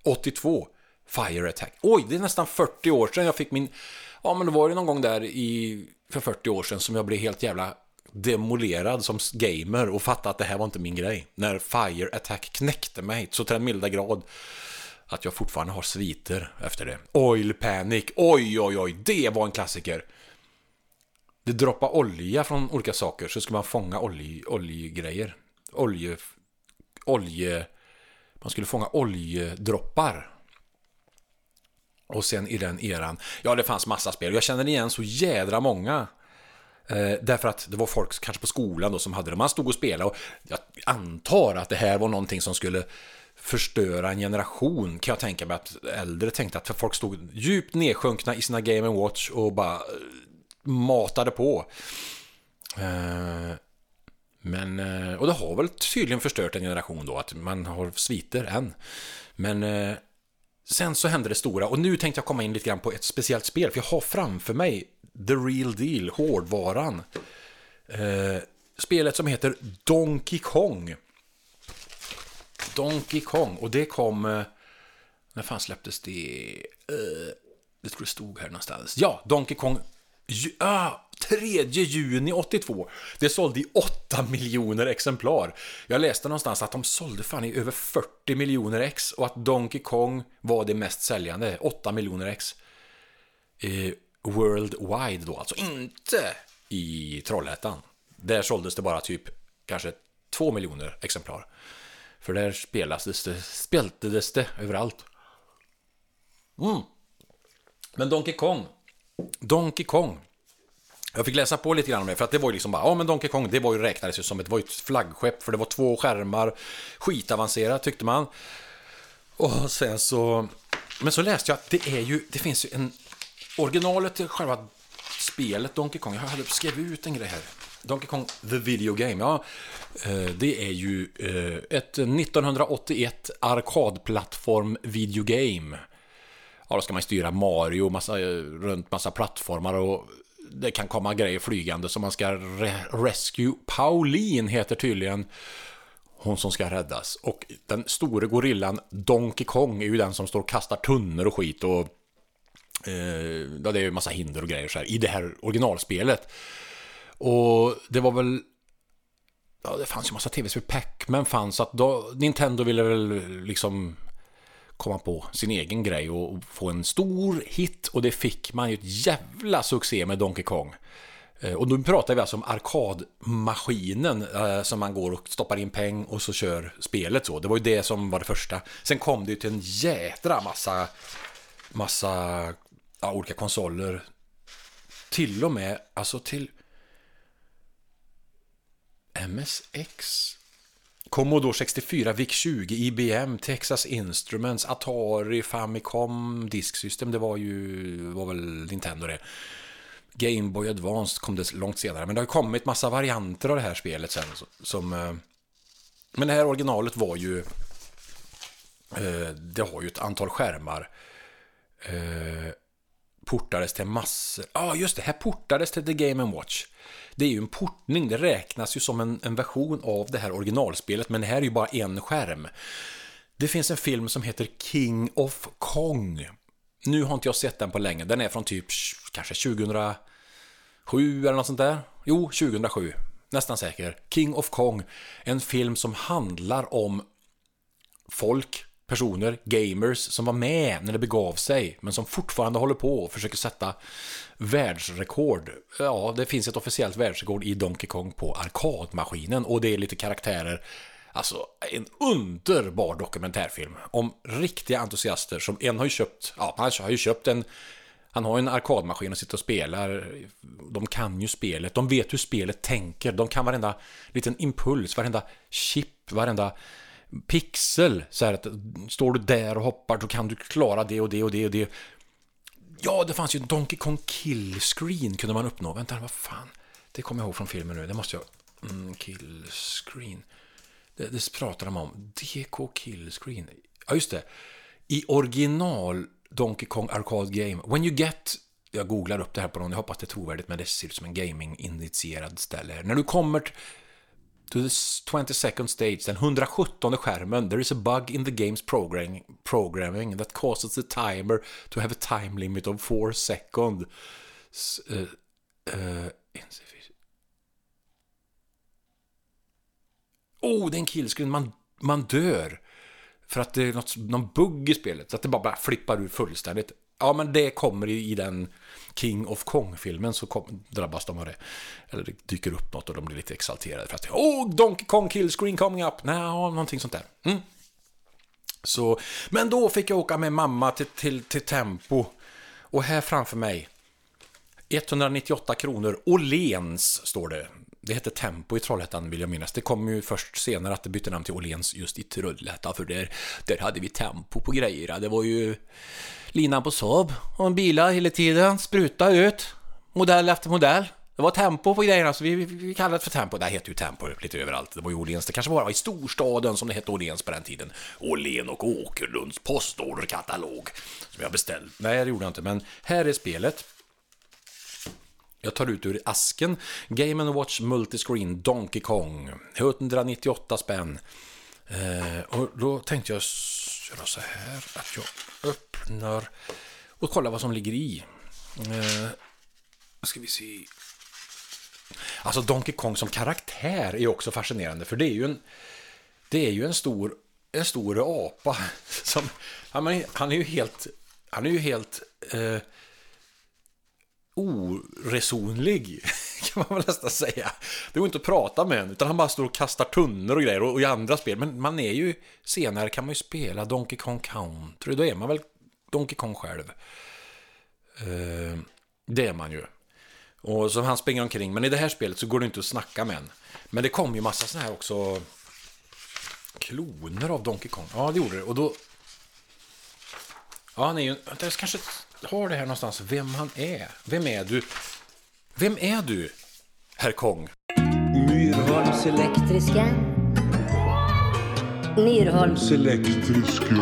82. Fire Attack. Oj, det är nästan 40 år sedan jag fick min... Ja, men då var det någon gång där i... För 40 år sedan som jag blev helt jävla demolerad som gamer och fattade att det här var inte min grej. När Fire Attack knäckte mig så till den milda grad att jag fortfarande har sviter efter det. Oil Panic, oj oj oj, det var en klassiker. Det droppar olja från olika saker så ska man fånga olje, oljegrejer. Olje... Olje... Man skulle fånga oljedroppar. Och sen i den eran, ja det fanns massa spel. Jag känner igen så jädra många. Eh, därför att det var folk kanske på skolan då som hade det. Man stod och spelade och jag antar att det här var någonting som skulle förstöra en generation kan jag tänka mig att äldre tänkte att folk stod djupt nedsjunkna i sina Game Watch och bara eh, matade på. Eh, men, eh, och det har väl tydligen förstört en generation då, att man har sviter än. Men eh, sen så hände det stora, och nu tänkte jag komma in lite grann på ett speciellt spel, för jag har framför mig The Real Deal, hårdvaran. Eh, spelet som heter Donkey Kong. Donkey Kong, och det kom... Eh, när fan släpptes det? Eh, det tror det stod här någonstans. Ja, Donkey Kong... Ja, ah, 3 juni 82. Det sålde i 8 miljoner exemplar. Jag läste någonstans att de sålde fan i över 40 miljoner ex och att Donkey Kong var det mest säljande. 8 miljoner ex. Eh, worldwide då, alltså inte i Trollhättan. Där såldes det bara typ kanske 2 miljoner exemplar. För där spelades det, speltades det överallt. Mm. Men Donkey Kong. Donkey Kong. Jag fick läsa på lite grann om det, för att det var ju liksom bara, ja men Donkey Kong, det var ju, räknades ju som ett, det var ju ett flaggskepp, för det var två skärmar, skitavancerat tyckte man. Och sen så, men så läste jag att det är ju, det finns ju en, originalet till själva spelet Donkey Kong, jag hade skrivit ut en grej här. Donkey Kong The Video Game, ja. Eh, det är ju eh, ett 1981 arkadplattform video game. Ja, då ska man styra Mario massa, eh, runt massa plattformar och det kan komma grejer flygande som man ska re- rescue. Pauline heter tydligen hon som ska räddas. Och den store gorillan Donkey Kong är ju den som står och kastar tunnor och skit och eh, det är ju massa hinder och grejer så här i det här originalspelet. Och det var väl Ja, det fanns ju massa tv-spel. Pac-Man fanns. Att då, Nintendo ville väl liksom komma på sin egen grej och få en stor hit. Och det fick man ju ett jävla succé med Donkey Kong. Eh, och då pratar vi alltså om arkadmaskinen eh, som man går och stoppar in peng och så kör spelet så. Det var ju det som var det första. Sen kom det ju till en jädra massa, massa ja, olika konsoler. Till och med, alltså till MSX. Commodore 64, VIC-20, IBM, Texas Instruments, Atari, Famicom, Disksystem, det var ju var väl Nintendo det. Game Boy Advance kom det långt senare, men det har ju kommit massa varianter av det här spelet sen. Som, eh, men det här originalet var ju... Eh, det har ju ett antal skärmar. Eh, portades till massor. Ja, ah, just det. Här portades till The Game Watch. Det är ju en portning. Det räknas ju som en, en version av det här originalspelet, men det här är ju bara en skärm. Det finns en film som heter King of Kong. Nu har inte jag sett den på länge. Den är från typ kanske 2007 eller något sånt där. Jo, 2007. Nästan säker. King of Kong. En film som handlar om folk, personer, gamers som var med när det begav sig men som fortfarande håller på och försöker sätta världsrekord. Ja, det finns ett officiellt världsrekord i Donkey Kong på arkadmaskinen och det är lite karaktärer. Alltså, en underbar dokumentärfilm om riktiga entusiaster som en har ju köpt, ja, han har ju köpt en han har en arkadmaskin och sitter och spelar. De kan ju spelet, de vet hur spelet tänker. De kan varenda liten impuls, varenda chip, varenda pixel. Så här att står du där och hoppar då kan du klara det och det och det och det. Ja, det fanns ju Donkey Kong kill screen kunde man uppnå. Vänta, vad fan? Det kommer jag ihåg från filmen nu. Det måste jag... Mm, kill screen. Det, det pratar de om. DK kill screen. Ja, just det. I original Donkey Kong Arcade Game. When you get... Jag googlar upp det här på någon. Jag hoppas det är trovärdigt, men det ser ut som en gaming-initierad ställe. När du kommer t- to the 22nd stage, den 117 skärmen, there is a bug in the game's programming, programming that causes the timer to have a time limit of 4 seconds. Uh, uh. Oh, det är en killscreen. Man, man dör. För att det är något, någon bugg i spelet. Så att det bara, bara flippar ur fullständigt. Ja, men det kommer i, i den King of Kong-filmen så kom, drabbas de av det. Eller det dyker upp något och de blir lite exalterade för att Oh, Donkey Kong killscreen coming up! Nej, någonting sånt där. Mm. Så, men då fick jag åka med mamma till, till, till Tempo. Och här framför mig 198 kronor. Åhléns står det. Det hette Tempo i Trollhättan vill jag minnas. Det kom ju först senare att det bytte namn till Åhléns just i Trollhättan. För där, där hade vi Tempo på grejerna. Det var ju linan på Saab och en bilar hela tiden. Spruta ut. Modell efter modell. Det var tempo på grejerna, så vi, vi, vi kallade det för tempo. Det hette heter ju tempo lite överallt. Det var ju Åhléns. Det kanske bara var i storstaden som det hette Åhléns på den tiden. Åhlén och Åkerlunds postorderkatalog. Som jag beställde. Nej, det gjorde jag inte. Men här är spelet. Jag tar ut ur asken. Game Watch Multiscreen Donkey Kong. 198 spänn. Eh, och då tänkte jag göra så här att jag öppnar och kollar vad som ligger i. Eh, ska vi se. Alltså Donkey Kong som karaktär är också fascinerande för det är ju en, det är ju en stor, en stor apa som, han är, han är ju helt, han är ju helt eh, oresonlig, kan man väl nästan säga. Det går inte att prata med honom, utan han bara står och kastar tunnor och grejer och, och i andra spel. Men man är ju, senare kan man ju spela Donkey Kong Country, då är man väl Donkey Kong själv. Eh, det är man ju. Och så han springer omkring, men i det här spelet så går det inte att snacka med en. Men det kom ju massa sådana här också kloner av Donkey Kong. Ja, det gjorde det. Och då... Ja, han är ju... vänta, Jag kanske har det här någonstans, vem han är. Vem är du? Vem är du, herr Kong? Myrholms Elektriska. Myrholms. elektriska.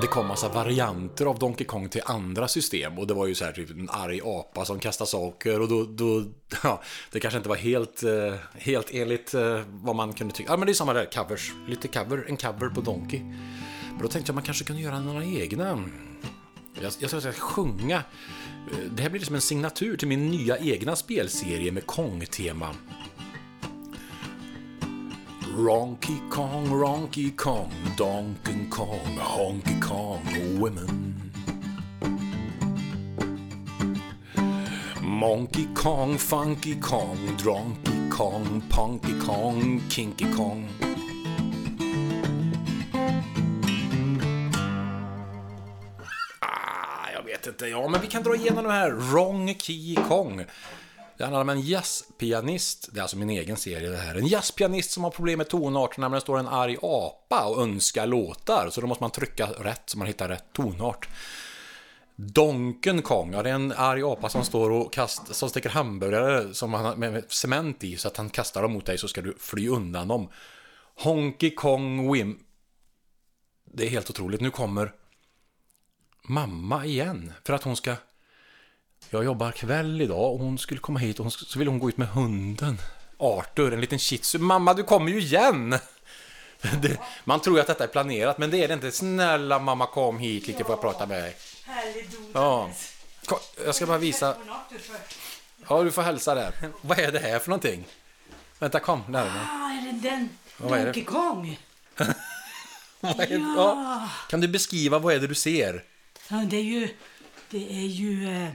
Det kom massa varianter av Donkey Kong till andra system och det var ju så här typ en arg apa som kastar saker och då, då ja, det kanske inte var helt, eh, helt enligt eh, vad man kunde tycka. Ja, men det är samma där, covers, lite cover, en cover på Donkey. Men då tänkte jag man kanske kunde göra några egna. Jag, jag ska säga sjunga. Eh, det här blir liksom en signatur till min nya egna spelserie med Kong-tema. Ronky Kong, Ronky Kong, Donkey Kong, Honky Kong, women. Monkey Kong, Funky Kong, Dronky Kong, Punky Kong, Kinky Kong. Vet inte. Ja, men vi kan dra igenom de här. Ronky Kong. Det handlar om en jazzpianist, det är alltså min egen serie det här. En jazzpianist som har problem med tonarterna men det står en arg apa och önskar låtar. Så då måste man trycka rätt så man hittar rätt tonart. Donken Kong, ja, det är en arg apa som står och kast, som sticker hamburgare som han har med med cement i så att han kastar dem mot dig så ska du fly undan dem. Honky Kong Wim. Det är helt otroligt. Nu kommer mamma igen för att hon ska jag jobbar kväll idag och hon skulle komma hit och hon, så ville hon gå ut med hunden. Arthur, en liten shih tzu. Mamma, du kommer ju igen! Det, man tror ju att detta är planerat, men det är det inte. Snälla mamma, kom hit lite får jag prata med dig. Härlig Ja. Kom, Jag ska bara visa. Ja, du får hälsa där. Vad är det här för någonting? Vänta, kom närmare. Ah, är det den? vad är det? Donkey Kong? Vad är det? Ja. Kan du beskriva, vad är det du ser? Ja, det är ju... Det är ju... Eh,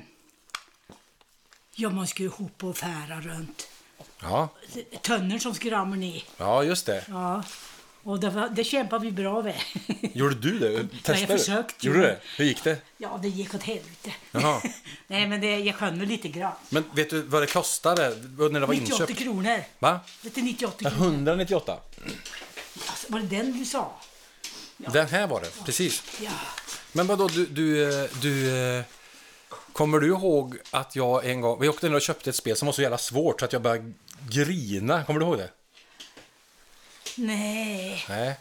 ja, man ska ju hoppa och fära runt. Ja, Tunnor som ska ramla ner. ja just det. Ja. Och det, var, det kämpar vi bra med. Gjorde du det? Testade du? försökte ju. Gjorde du det? Hur gick det? ja, det gick åt helvete. Jaha. Nej, men det, jag mig lite grann. Men vet du vad det kostade när det var 98 inköpt? kronor. Va? Det är 98 Ja, kronor. 198. Alltså, var det den du sa? Den här var det, precis. Ja. Men vadå, du, du, eh, du... eh, Kommer du ihåg att jag en gång... Vi åkte ner och köpte ett spel som var så jävla svårt så att jag började grina. Kommer du ihåg det? Nej, Nej.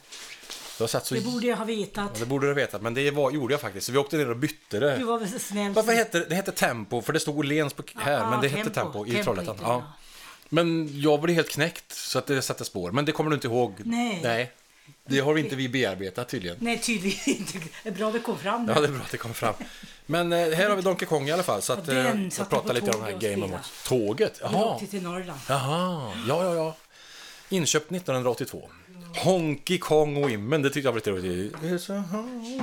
Du har satt så... det borde jag ha vetat. Det borde du veta, men det var, gjorde jag faktiskt. Så vi åkte ner och bytte det. Du var väl så snäll. Vad hette det? Hette Tempo, för det stod Åhléns på här, Ja, men det hette Tempo. Tempo i Tempo Trollhättan. Ja. Men jag blev helt knäckt, så att det satte spår. Men det kommer du inte ihåg? Nej. Nej. Det har inte vi bearbetat tydligen. Nej, tydligen inte. Det är bra det kom fram. Ja, det är bra att det kom fram. Men eh, här har vi Donkey Kong i alla fall. Så att, den eh, jag pratar på lite om det här tåget och Game spelade. Awards. Tåget? Jag Jaha. åkte till Norrland. Jaha. Ja, ja, ja. Inköpt 1982. Honky Kong Women, det tyckte jag var lite roligt. It's a honky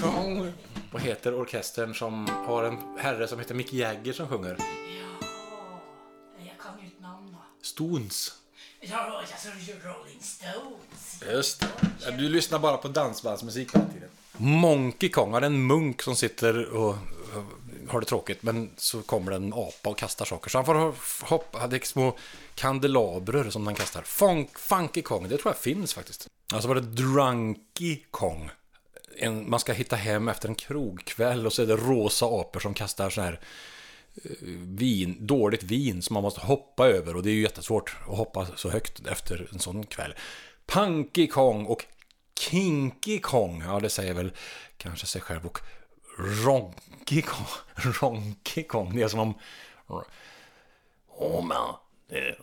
Kong. Vad heter orkestern som har en herre som heter Mick Jagger som sjunger? Jag kan ju ett namn? Stones. Ja, jag sa ju Rolling Stones. Just det. Du lyssnar bara på dansbandsmusik hela tiden. Monkey Kong har en munk som sitter och har det tråkigt men så kommer det en apa och kastar saker. Så han får ho- hoppa, det är små kandelabrer som han kastar. Funk, funky Kong, det tror jag finns faktiskt. Alltså var det Drunky Kong. En, man ska hitta hem efter en krogkväll och så är det rosa apor som kastar så här vin, dåligt vin som man måste hoppa över och det är ju jättesvårt att hoppa så högt efter en sån kväll. Punky Kong och Kinky Kong, ja det säger väl kanske sig själv och Ronky Kong, Ronky Kong, det är som om Åh men, det,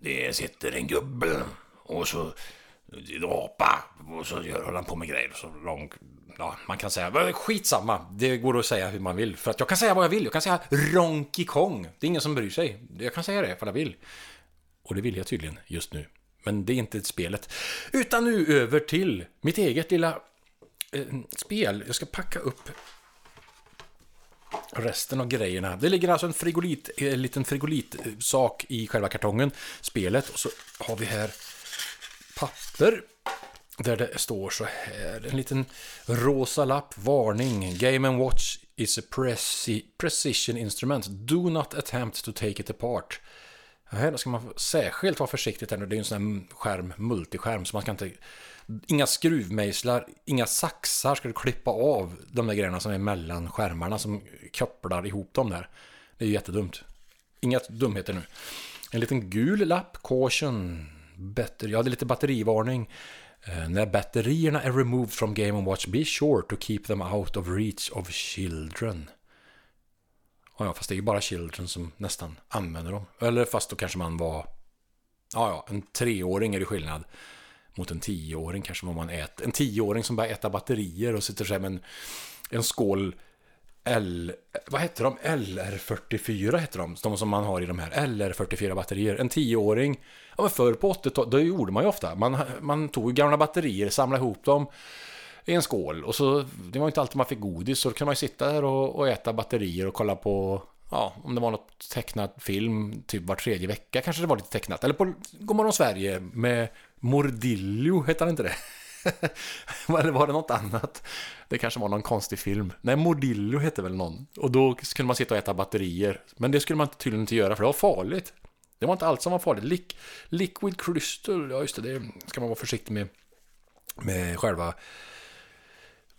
det sitter en gubbe och så det är en apa och så gör, håller han på med grejer. Så lång, ja, man kan säga, skitsamma, det går att säga hur man vill. För att jag kan säga vad jag vill, jag kan säga Ronky Kong. Det är ingen som bryr sig. Jag kan säga det för jag vill. Och det vill jag tydligen just nu. Men det är inte spelet. Utan nu över till mitt eget lilla eh, spel. Jag ska packa upp resten av grejerna. Det ligger alltså en frigolit, eh, liten frigolitsak eh, i själva kartongen, spelet. Och så har vi här papper där det står så här. En liten rosa lapp, varning. Game and Watch is a preci- precision instrument. Do not attempt to take it apart. Här ska man särskilt vara försiktig här nu. Det är ju en sån här skärm, multiskärm, så man ska inte... Inga skruvmejslar, inga saxar ska du klippa av de där grejerna som är mellan skärmarna som kopplar ihop dem där. Det är ju jättedumt. Inga dumheter nu. En liten gul lapp, caution, better, ja det är lite batterivarning. Eh, när batterierna är removed from Game Watch, be sure to keep them out of reach of children. Ja, ja, fast det är ju bara children som nästan använder dem. Eller fast då kanske man var... Ja, ja, en treåring är det skillnad mot en tioåring kanske vad man äter. En tioåring som bara äter batterier och sitter så här med en, en skål L... Vad heter de? LR44 heter de. De som man har i de här. LR44 batterier. En tioåring. Ja, men förr på 80-talet, det gjorde man ju ofta. Man, man tog gamla batterier, samlade ihop dem i en skål. Och så, det var inte alltid man fick godis, så då kunde man ju sitta där och, och äta batterier och kolla på, ja, om det var något tecknat film, typ var tredje vecka kanske det var lite tecknat. Eller på Godmorgon Sverige med Mordillo, hette han inte det? Eller var det något annat? Det kanske var någon konstig film. Nej, Mordillo hette väl någon. Och då kunde man sitta och äta batterier. Men det skulle man tydligen inte göra, för det var farligt. Det var inte allt som var farligt. Lick, liquid crystal, ja just det, det ska man vara försiktig med. Med själva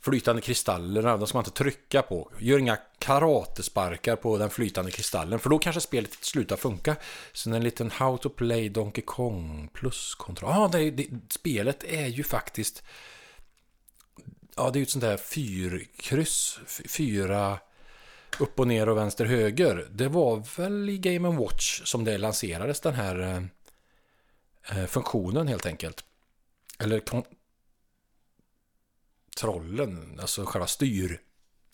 flytande kristallerna, de ska man inte trycka på. Gör inga karatesparkar på den flytande kristallen, för då kanske spelet slutar funka. Sen en liten How to Play Donkey Kong plus kontroll. Ja, det, det, spelet är ju faktiskt... Ja, det är ju ett sånt där fyrkryss. Fyra upp och ner och vänster höger. Det var väl i Game Watch som det lanserades den här eh, eh funktionen helt enkelt. Eller trollen, alltså själva styr,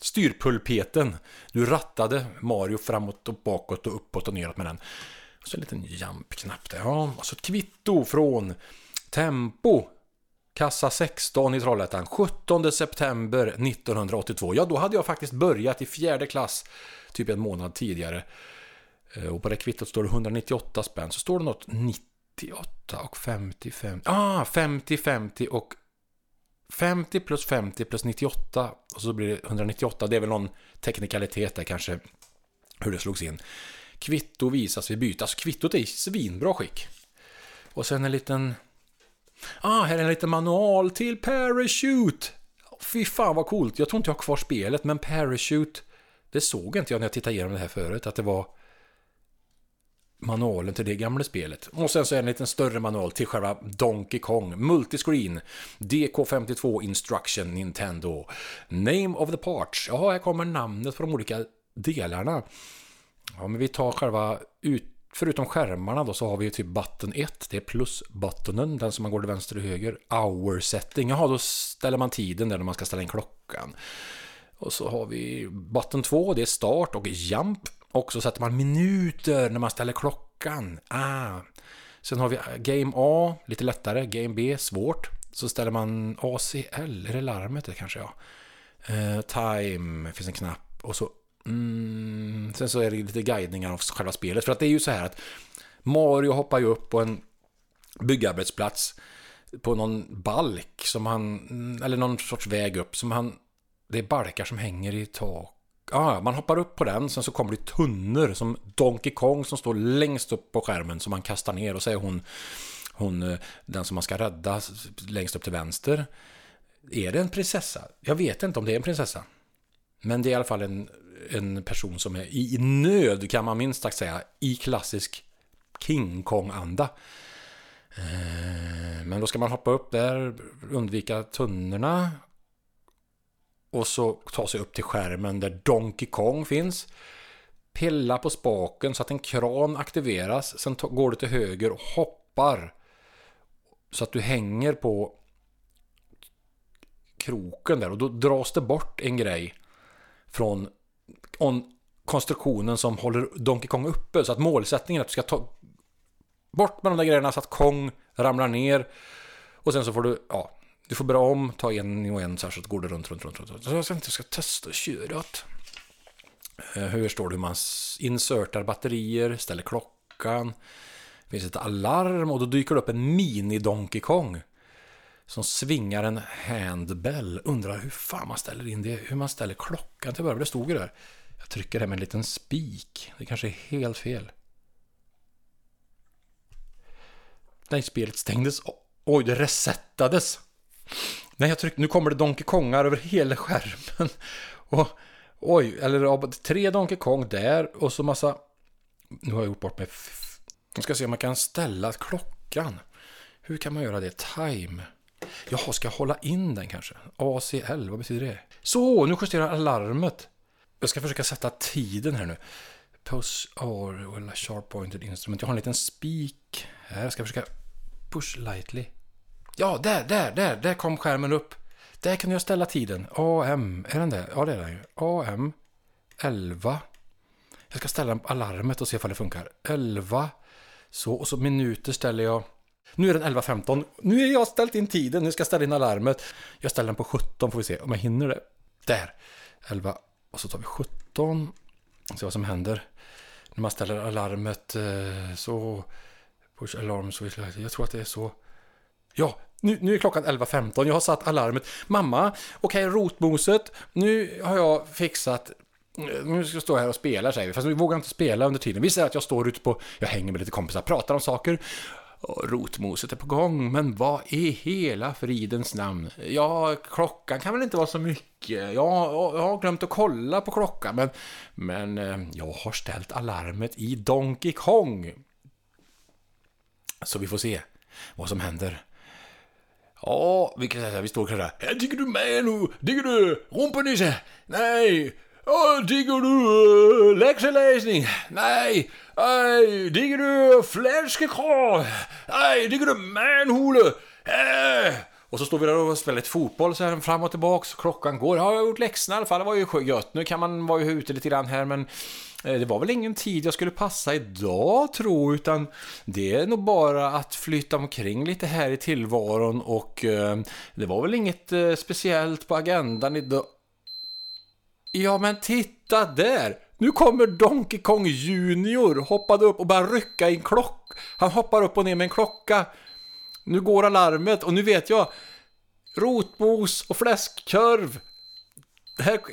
styrpulpeten. Du rattade Mario framåt och bakåt och uppåt och neråt med den. Och så en liten jump-knapp där. Ja, och så ett kvitto från Tempo. Kassa 16 i Trollhättan. 17 september 1982. Ja, då hade jag faktiskt börjat i fjärde klass. Typ en månad tidigare. Eh, och på det kvittot står det 198 spänn. Så står det något 98 och 55. Ah, 50, 50 och 50 plus 50 plus 98 och så blir det 198. Det är väl någon teknikalitet där kanske hur det slogs in. Kvitto visas vid byte. Alltså kvittot är i svinbra skick. Och sen en liten... Ah, här är en liten manual till Parachute. Fy fan vad coolt. Jag tror inte jag har kvar spelet, men Parachute... Det såg inte jag när jag tittade igenom det här förut, att det var manualen till det gamla spelet. Och sen så är det en liten större manual till själva Donkey Kong. Multiscreen. DK52 Instruction Nintendo. Name of the parts. Ja, här kommer namnet på de olika delarna. Ja, men vi tar själva ut Förutom skärmarna då så har vi ju typ button 1, det är plus-buttonen, den som man går till vänster och höger. Hour setting, jaha då ställer man tiden där när man ska ställa in klockan. Och så har vi button 2, det är start och jump. Och så sätter man minuter när man ställer klockan. Ah. Sen har vi Game A, lite lättare. Game B, svårt. Så ställer man ACL, är det larmet det kanske ja. Uh, time, finns en knapp. Och så... Mm, sen så är det lite guidningar av själva spelet. För att det är ju så här att Mario hoppar ju upp på en byggarbetsplats på någon balk som han, eller någon sorts väg upp som han, det är balkar som hänger i tak Ja, man hoppar upp på den, sen så kommer det tunnor som Donkey Kong som står längst upp på skärmen som man kastar ner och så är hon, hon eh, den som man ska rädda längst upp till vänster. Är det en prinsessa? Jag vet inte om det är en prinsessa. Men det är i alla fall en, en person som är i nöd kan man minst sagt säga i klassisk King Kong-anda. Eh, men då ska man hoppa upp där, undvika tunnorna och så ta sig upp till skärmen där Donkey Kong finns. Pilla på spaken så att en kran aktiveras. Sen går du till höger och hoppar. Så att du hänger på kroken där och då dras det bort en grej från konstruktionen som håller Donkey Kong uppe. Så att målsättningen är att du ska ta bort med de där grejerna så att Kong ramlar ner. Och sen så får du, ja, du får börja om, ta en och en så här så går det runt, runt, runt. runt. Så jag tänkte jag ska testa och köra. Eh, hur står det hur man insertar batterier, ställer klockan. Det finns ett alarm och då dyker det upp en mini-Donkey Kong. Som svingar en handbell. Undrar hur fan man ställer in det, hur man ställer klockan till början. Det stod ju där. Jag trycker här med en liten spik. Det kanske är helt fel. Nej, spelet stängdes. Oj, det resettades. Nej, jag tryckte, nu kommer det Donkey Kongar över hela skärmen. Och, oj, eller tre Donkey Kong där och så massa... Nu har jag gjort bort mig. Jag ska se om man kan ställa klockan. Hur kan man göra det? Time. Jaha, ska jag hålla in den kanske? ACL, vad betyder det? Så, nu justerar alarmet. Jag ska försöka sätta tiden här nu. Push or well, sharp pointed instrument. Jag har en liten spik här. Jag ska försöka push lightly. Ja, där, där, där, där kom skärmen upp. Där kan jag ställa tiden. AM, är den där? Ja, det är den ju. AM 11. Jag ska ställa alarmet och se ifall det funkar. 11. Så, och så minuter ställer jag. Nu är den 11.15. Nu är jag ställt in tiden. Nu ska jag ställa in alarmet. Jag ställer den på 17 får vi se om jag hinner det. Där. 11. Och så tar vi 17. Se vad som händer. När man ställer alarmet eh, så... Push alarm så... Jag tror att det är så. Ja, nu, nu är klockan 11.15. Jag har satt alarmet. Mamma, okej, okay, rotmoset. Nu har jag fixat eh, nu ska jag stå här och spela säger vi, fast vi vågar inte spela under tiden. Vi säger att jag står ute på, jag hänger med lite kompisar, pratar om saker. Rotmoset är på gång, men vad i hela fridens namn? Ja, klockan kan väl inte vara så mycket. Jag, jag har glömt att kolla på klockan, men, men eh, jag har ställt alarmet i Donkey Kong. Så vi får se vad som händer. Ja, vi kan säga vi står där. Här digger du med nu? Digger du? Rumpanisse? Nej! Åh, digger du eh, läxeläsning? Nej. Aj, Digger du eh, fläskekrav? Nej. Digger du manhole? Äh. Och så står vi där och spelar lite fotboll så här fram och tillbaks. Klockan går. Jag har gjort läxorna i alla fall. Det var ju gött. Nu kan man vara ute lite grann här men eh, det var väl ingen tid jag skulle passa idag tro utan det är nog bara att flytta omkring lite här i tillvaron och eh, det var väl inget eh, speciellt på agendan idag. Ja men titta där! Nu kommer Donkey Kong Junior hoppade upp och började rycka i en klocka. Han hoppar upp och ner med en klocka. Nu går alarmet och nu vet jag. Rotmos och fläskkorv.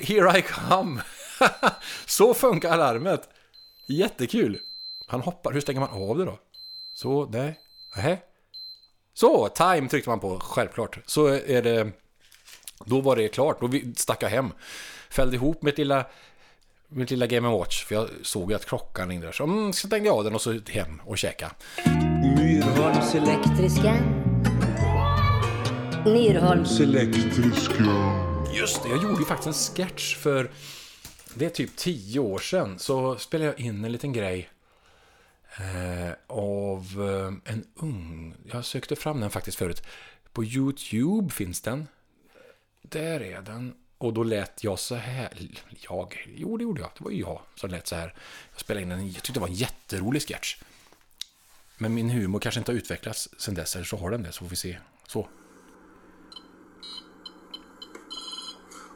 Here I come. Så funkar alarmet. Jättekul. Han hoppar. Hur stänger man av det då? Så, nej. Nähä. Så, time tryckte man på, självklart. Så är det... Då var det klart. Då stack jag hem fällde ihop mitt lilla, mitt lilla Game Watch. För jag såg ju att klockan ringde. Så mm, så stängde jag av den och så hem och käka. Myrholms Elektriska. Myrholms. elektriska. Just det, jag gjorde ju faktiskt en sketch för... Det är typ tio år sedan. Så spelade jag in en liten grej. Eh, av eh, en ung... Jag sökte fram den faktiskt förut. På YouTube finns den. Där är den. Och då lät jag så här. Jag? Jo, det gjorde jag. Det var ju jag som lät så här. Jag spelade in en, jag tyckte det var en jätterolig sketch. Men min humor kanske inte har utvecklats sen dess, eller så har den det, så får vi se. Så.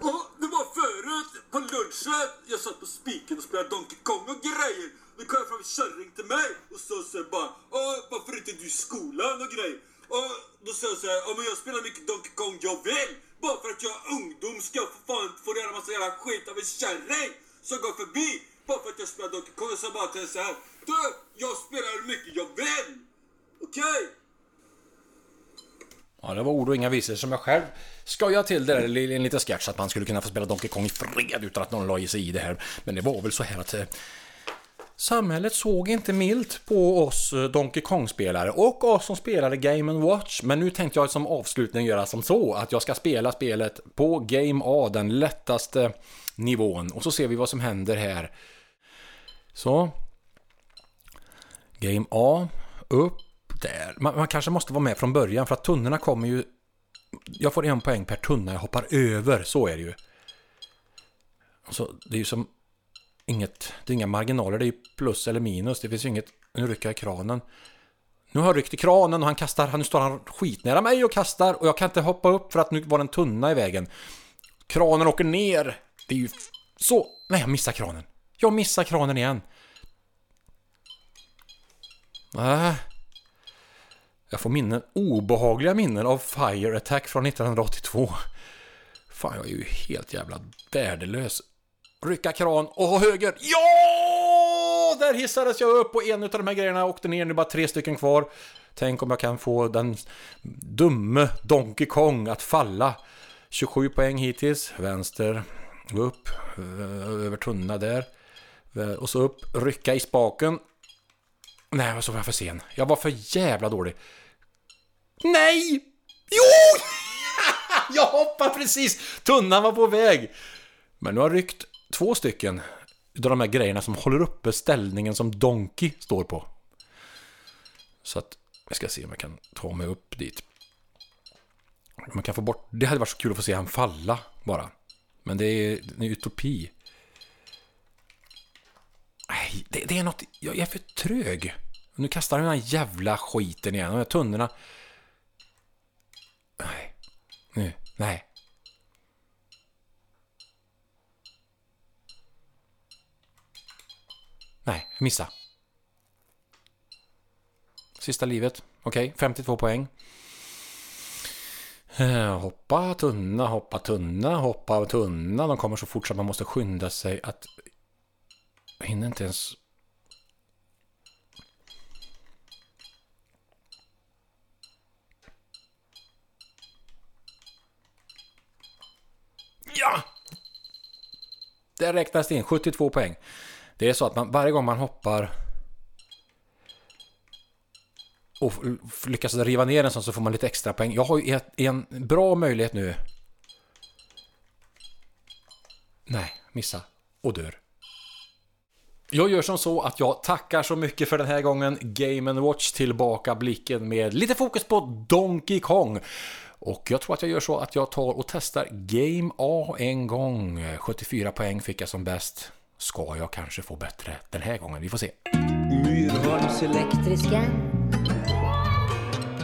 Ja, det var förut på lunchen. Jag satt på spiken och spelade Donkey Kong och grejer. Då kom jag fram en kärring till mig och sa så här bara. Åh, varför är inte du i skolan och grejer? Och då säger jag så här. Ja, men jag spelar mycket Donkey Kong jag vill. Bara för att jag är ungdom ska jag för fan få reda massa jävla skit av en kärring som går förbi. Bara för att jag spelar Donkey Kong. Så bara till henne så här. Du, jag spelar hur mycket jag vill. Okej? Okay? Ja, det var ord och inga visor som jag själv skojade till det där i en liten sketch att man skulle kunna få spela Donkey Kong i fred utan att någon la i sig i det här. Men det var väl så här att eh, Samhället såg inte milt på oss eh, Donkey Kong-spelare och oss som spelade Game Watch. Men nu tänkte jag som avslutning göra som så att jag ska spela spelet på Game A, den lättaste nivån. Och så ser vi vad som händer här. Så. Game A. Upp där. Man, man kanske måste vara med från början för att tunnorna kommer ju... Jag får en poäng per tunna jag hoppar över, så är det ju. Så det är ju som inget, det är inga marginaler, det är plus eller minus. Det finns ju inget, nu rycker jag i kranen. Nu har jag ryckt i kranen och han kastar, nu står han skitnära mig och kastar och jag kan inte hoppa upp för att nu var den tunna i vägen. Kranen åker ner. Det är ju så, nej jag missar kranen. Jag missar kranen igen. Äh. Jag får minnen, obehagliga minnen av Fire Attack från 1982. Fan, jag är ju helt jävla värdelös rycka kran och ha höger. Ja! Där hissades jag upp och en av de här grejerna åkte ner. Nu är bara tre stycken kvar. Tänk om jag kan få den dumme Donkey Kong att falla. 27 poäng hittills. Vänster, upp, över tunna där. Och så upp, rycka i spaken. Nej, så var jag för sen. Jag var för jävla dålig. Nej! Jo! jag hoppade precis! Tunnan var på väg. Men nu har jag ryckt två stycken av de här grejerna som håller uppe ställningen som Donkey står på. Så att jag ska se om jag kan ta mig upp dit. Man kan få bort... Det hade varit så kul att få se han falla bara. Men det är en utopi. Nej, det, det är något... Jag är för trög. Nu kastar han den här jävla skiten igen. De här tunnorna... Nej. Nu. Nej. Nej, jag missade. Sista livet. Okej, 52 poäng. Eh, hoppa tunna, hoppa tunna, hoppa tunna. De kommer så fort så man måste skynda sig att... Jag hinner inte ens... Ja! Där räknas det in 72 poäng. Det är så att man varje gång man hoppar och lyckas riva ner en sån så får man lite extra poäng. Jag har ju en bra möjlighet nu. Nej, missa. Och dör. Jag gör som så att jag tackar så mycket för den här gången. Game Watch tillbaka blicken med lite fokus på Donkey Kong. Och jag tror att jag gör så att jag tar och testar Game A en gång. 74 poäng fick jag som bäst. Ska jag kanske få bättre den här gången? Vi får se. Myrholms Elektriska.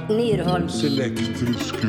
Myrholms. elektriska.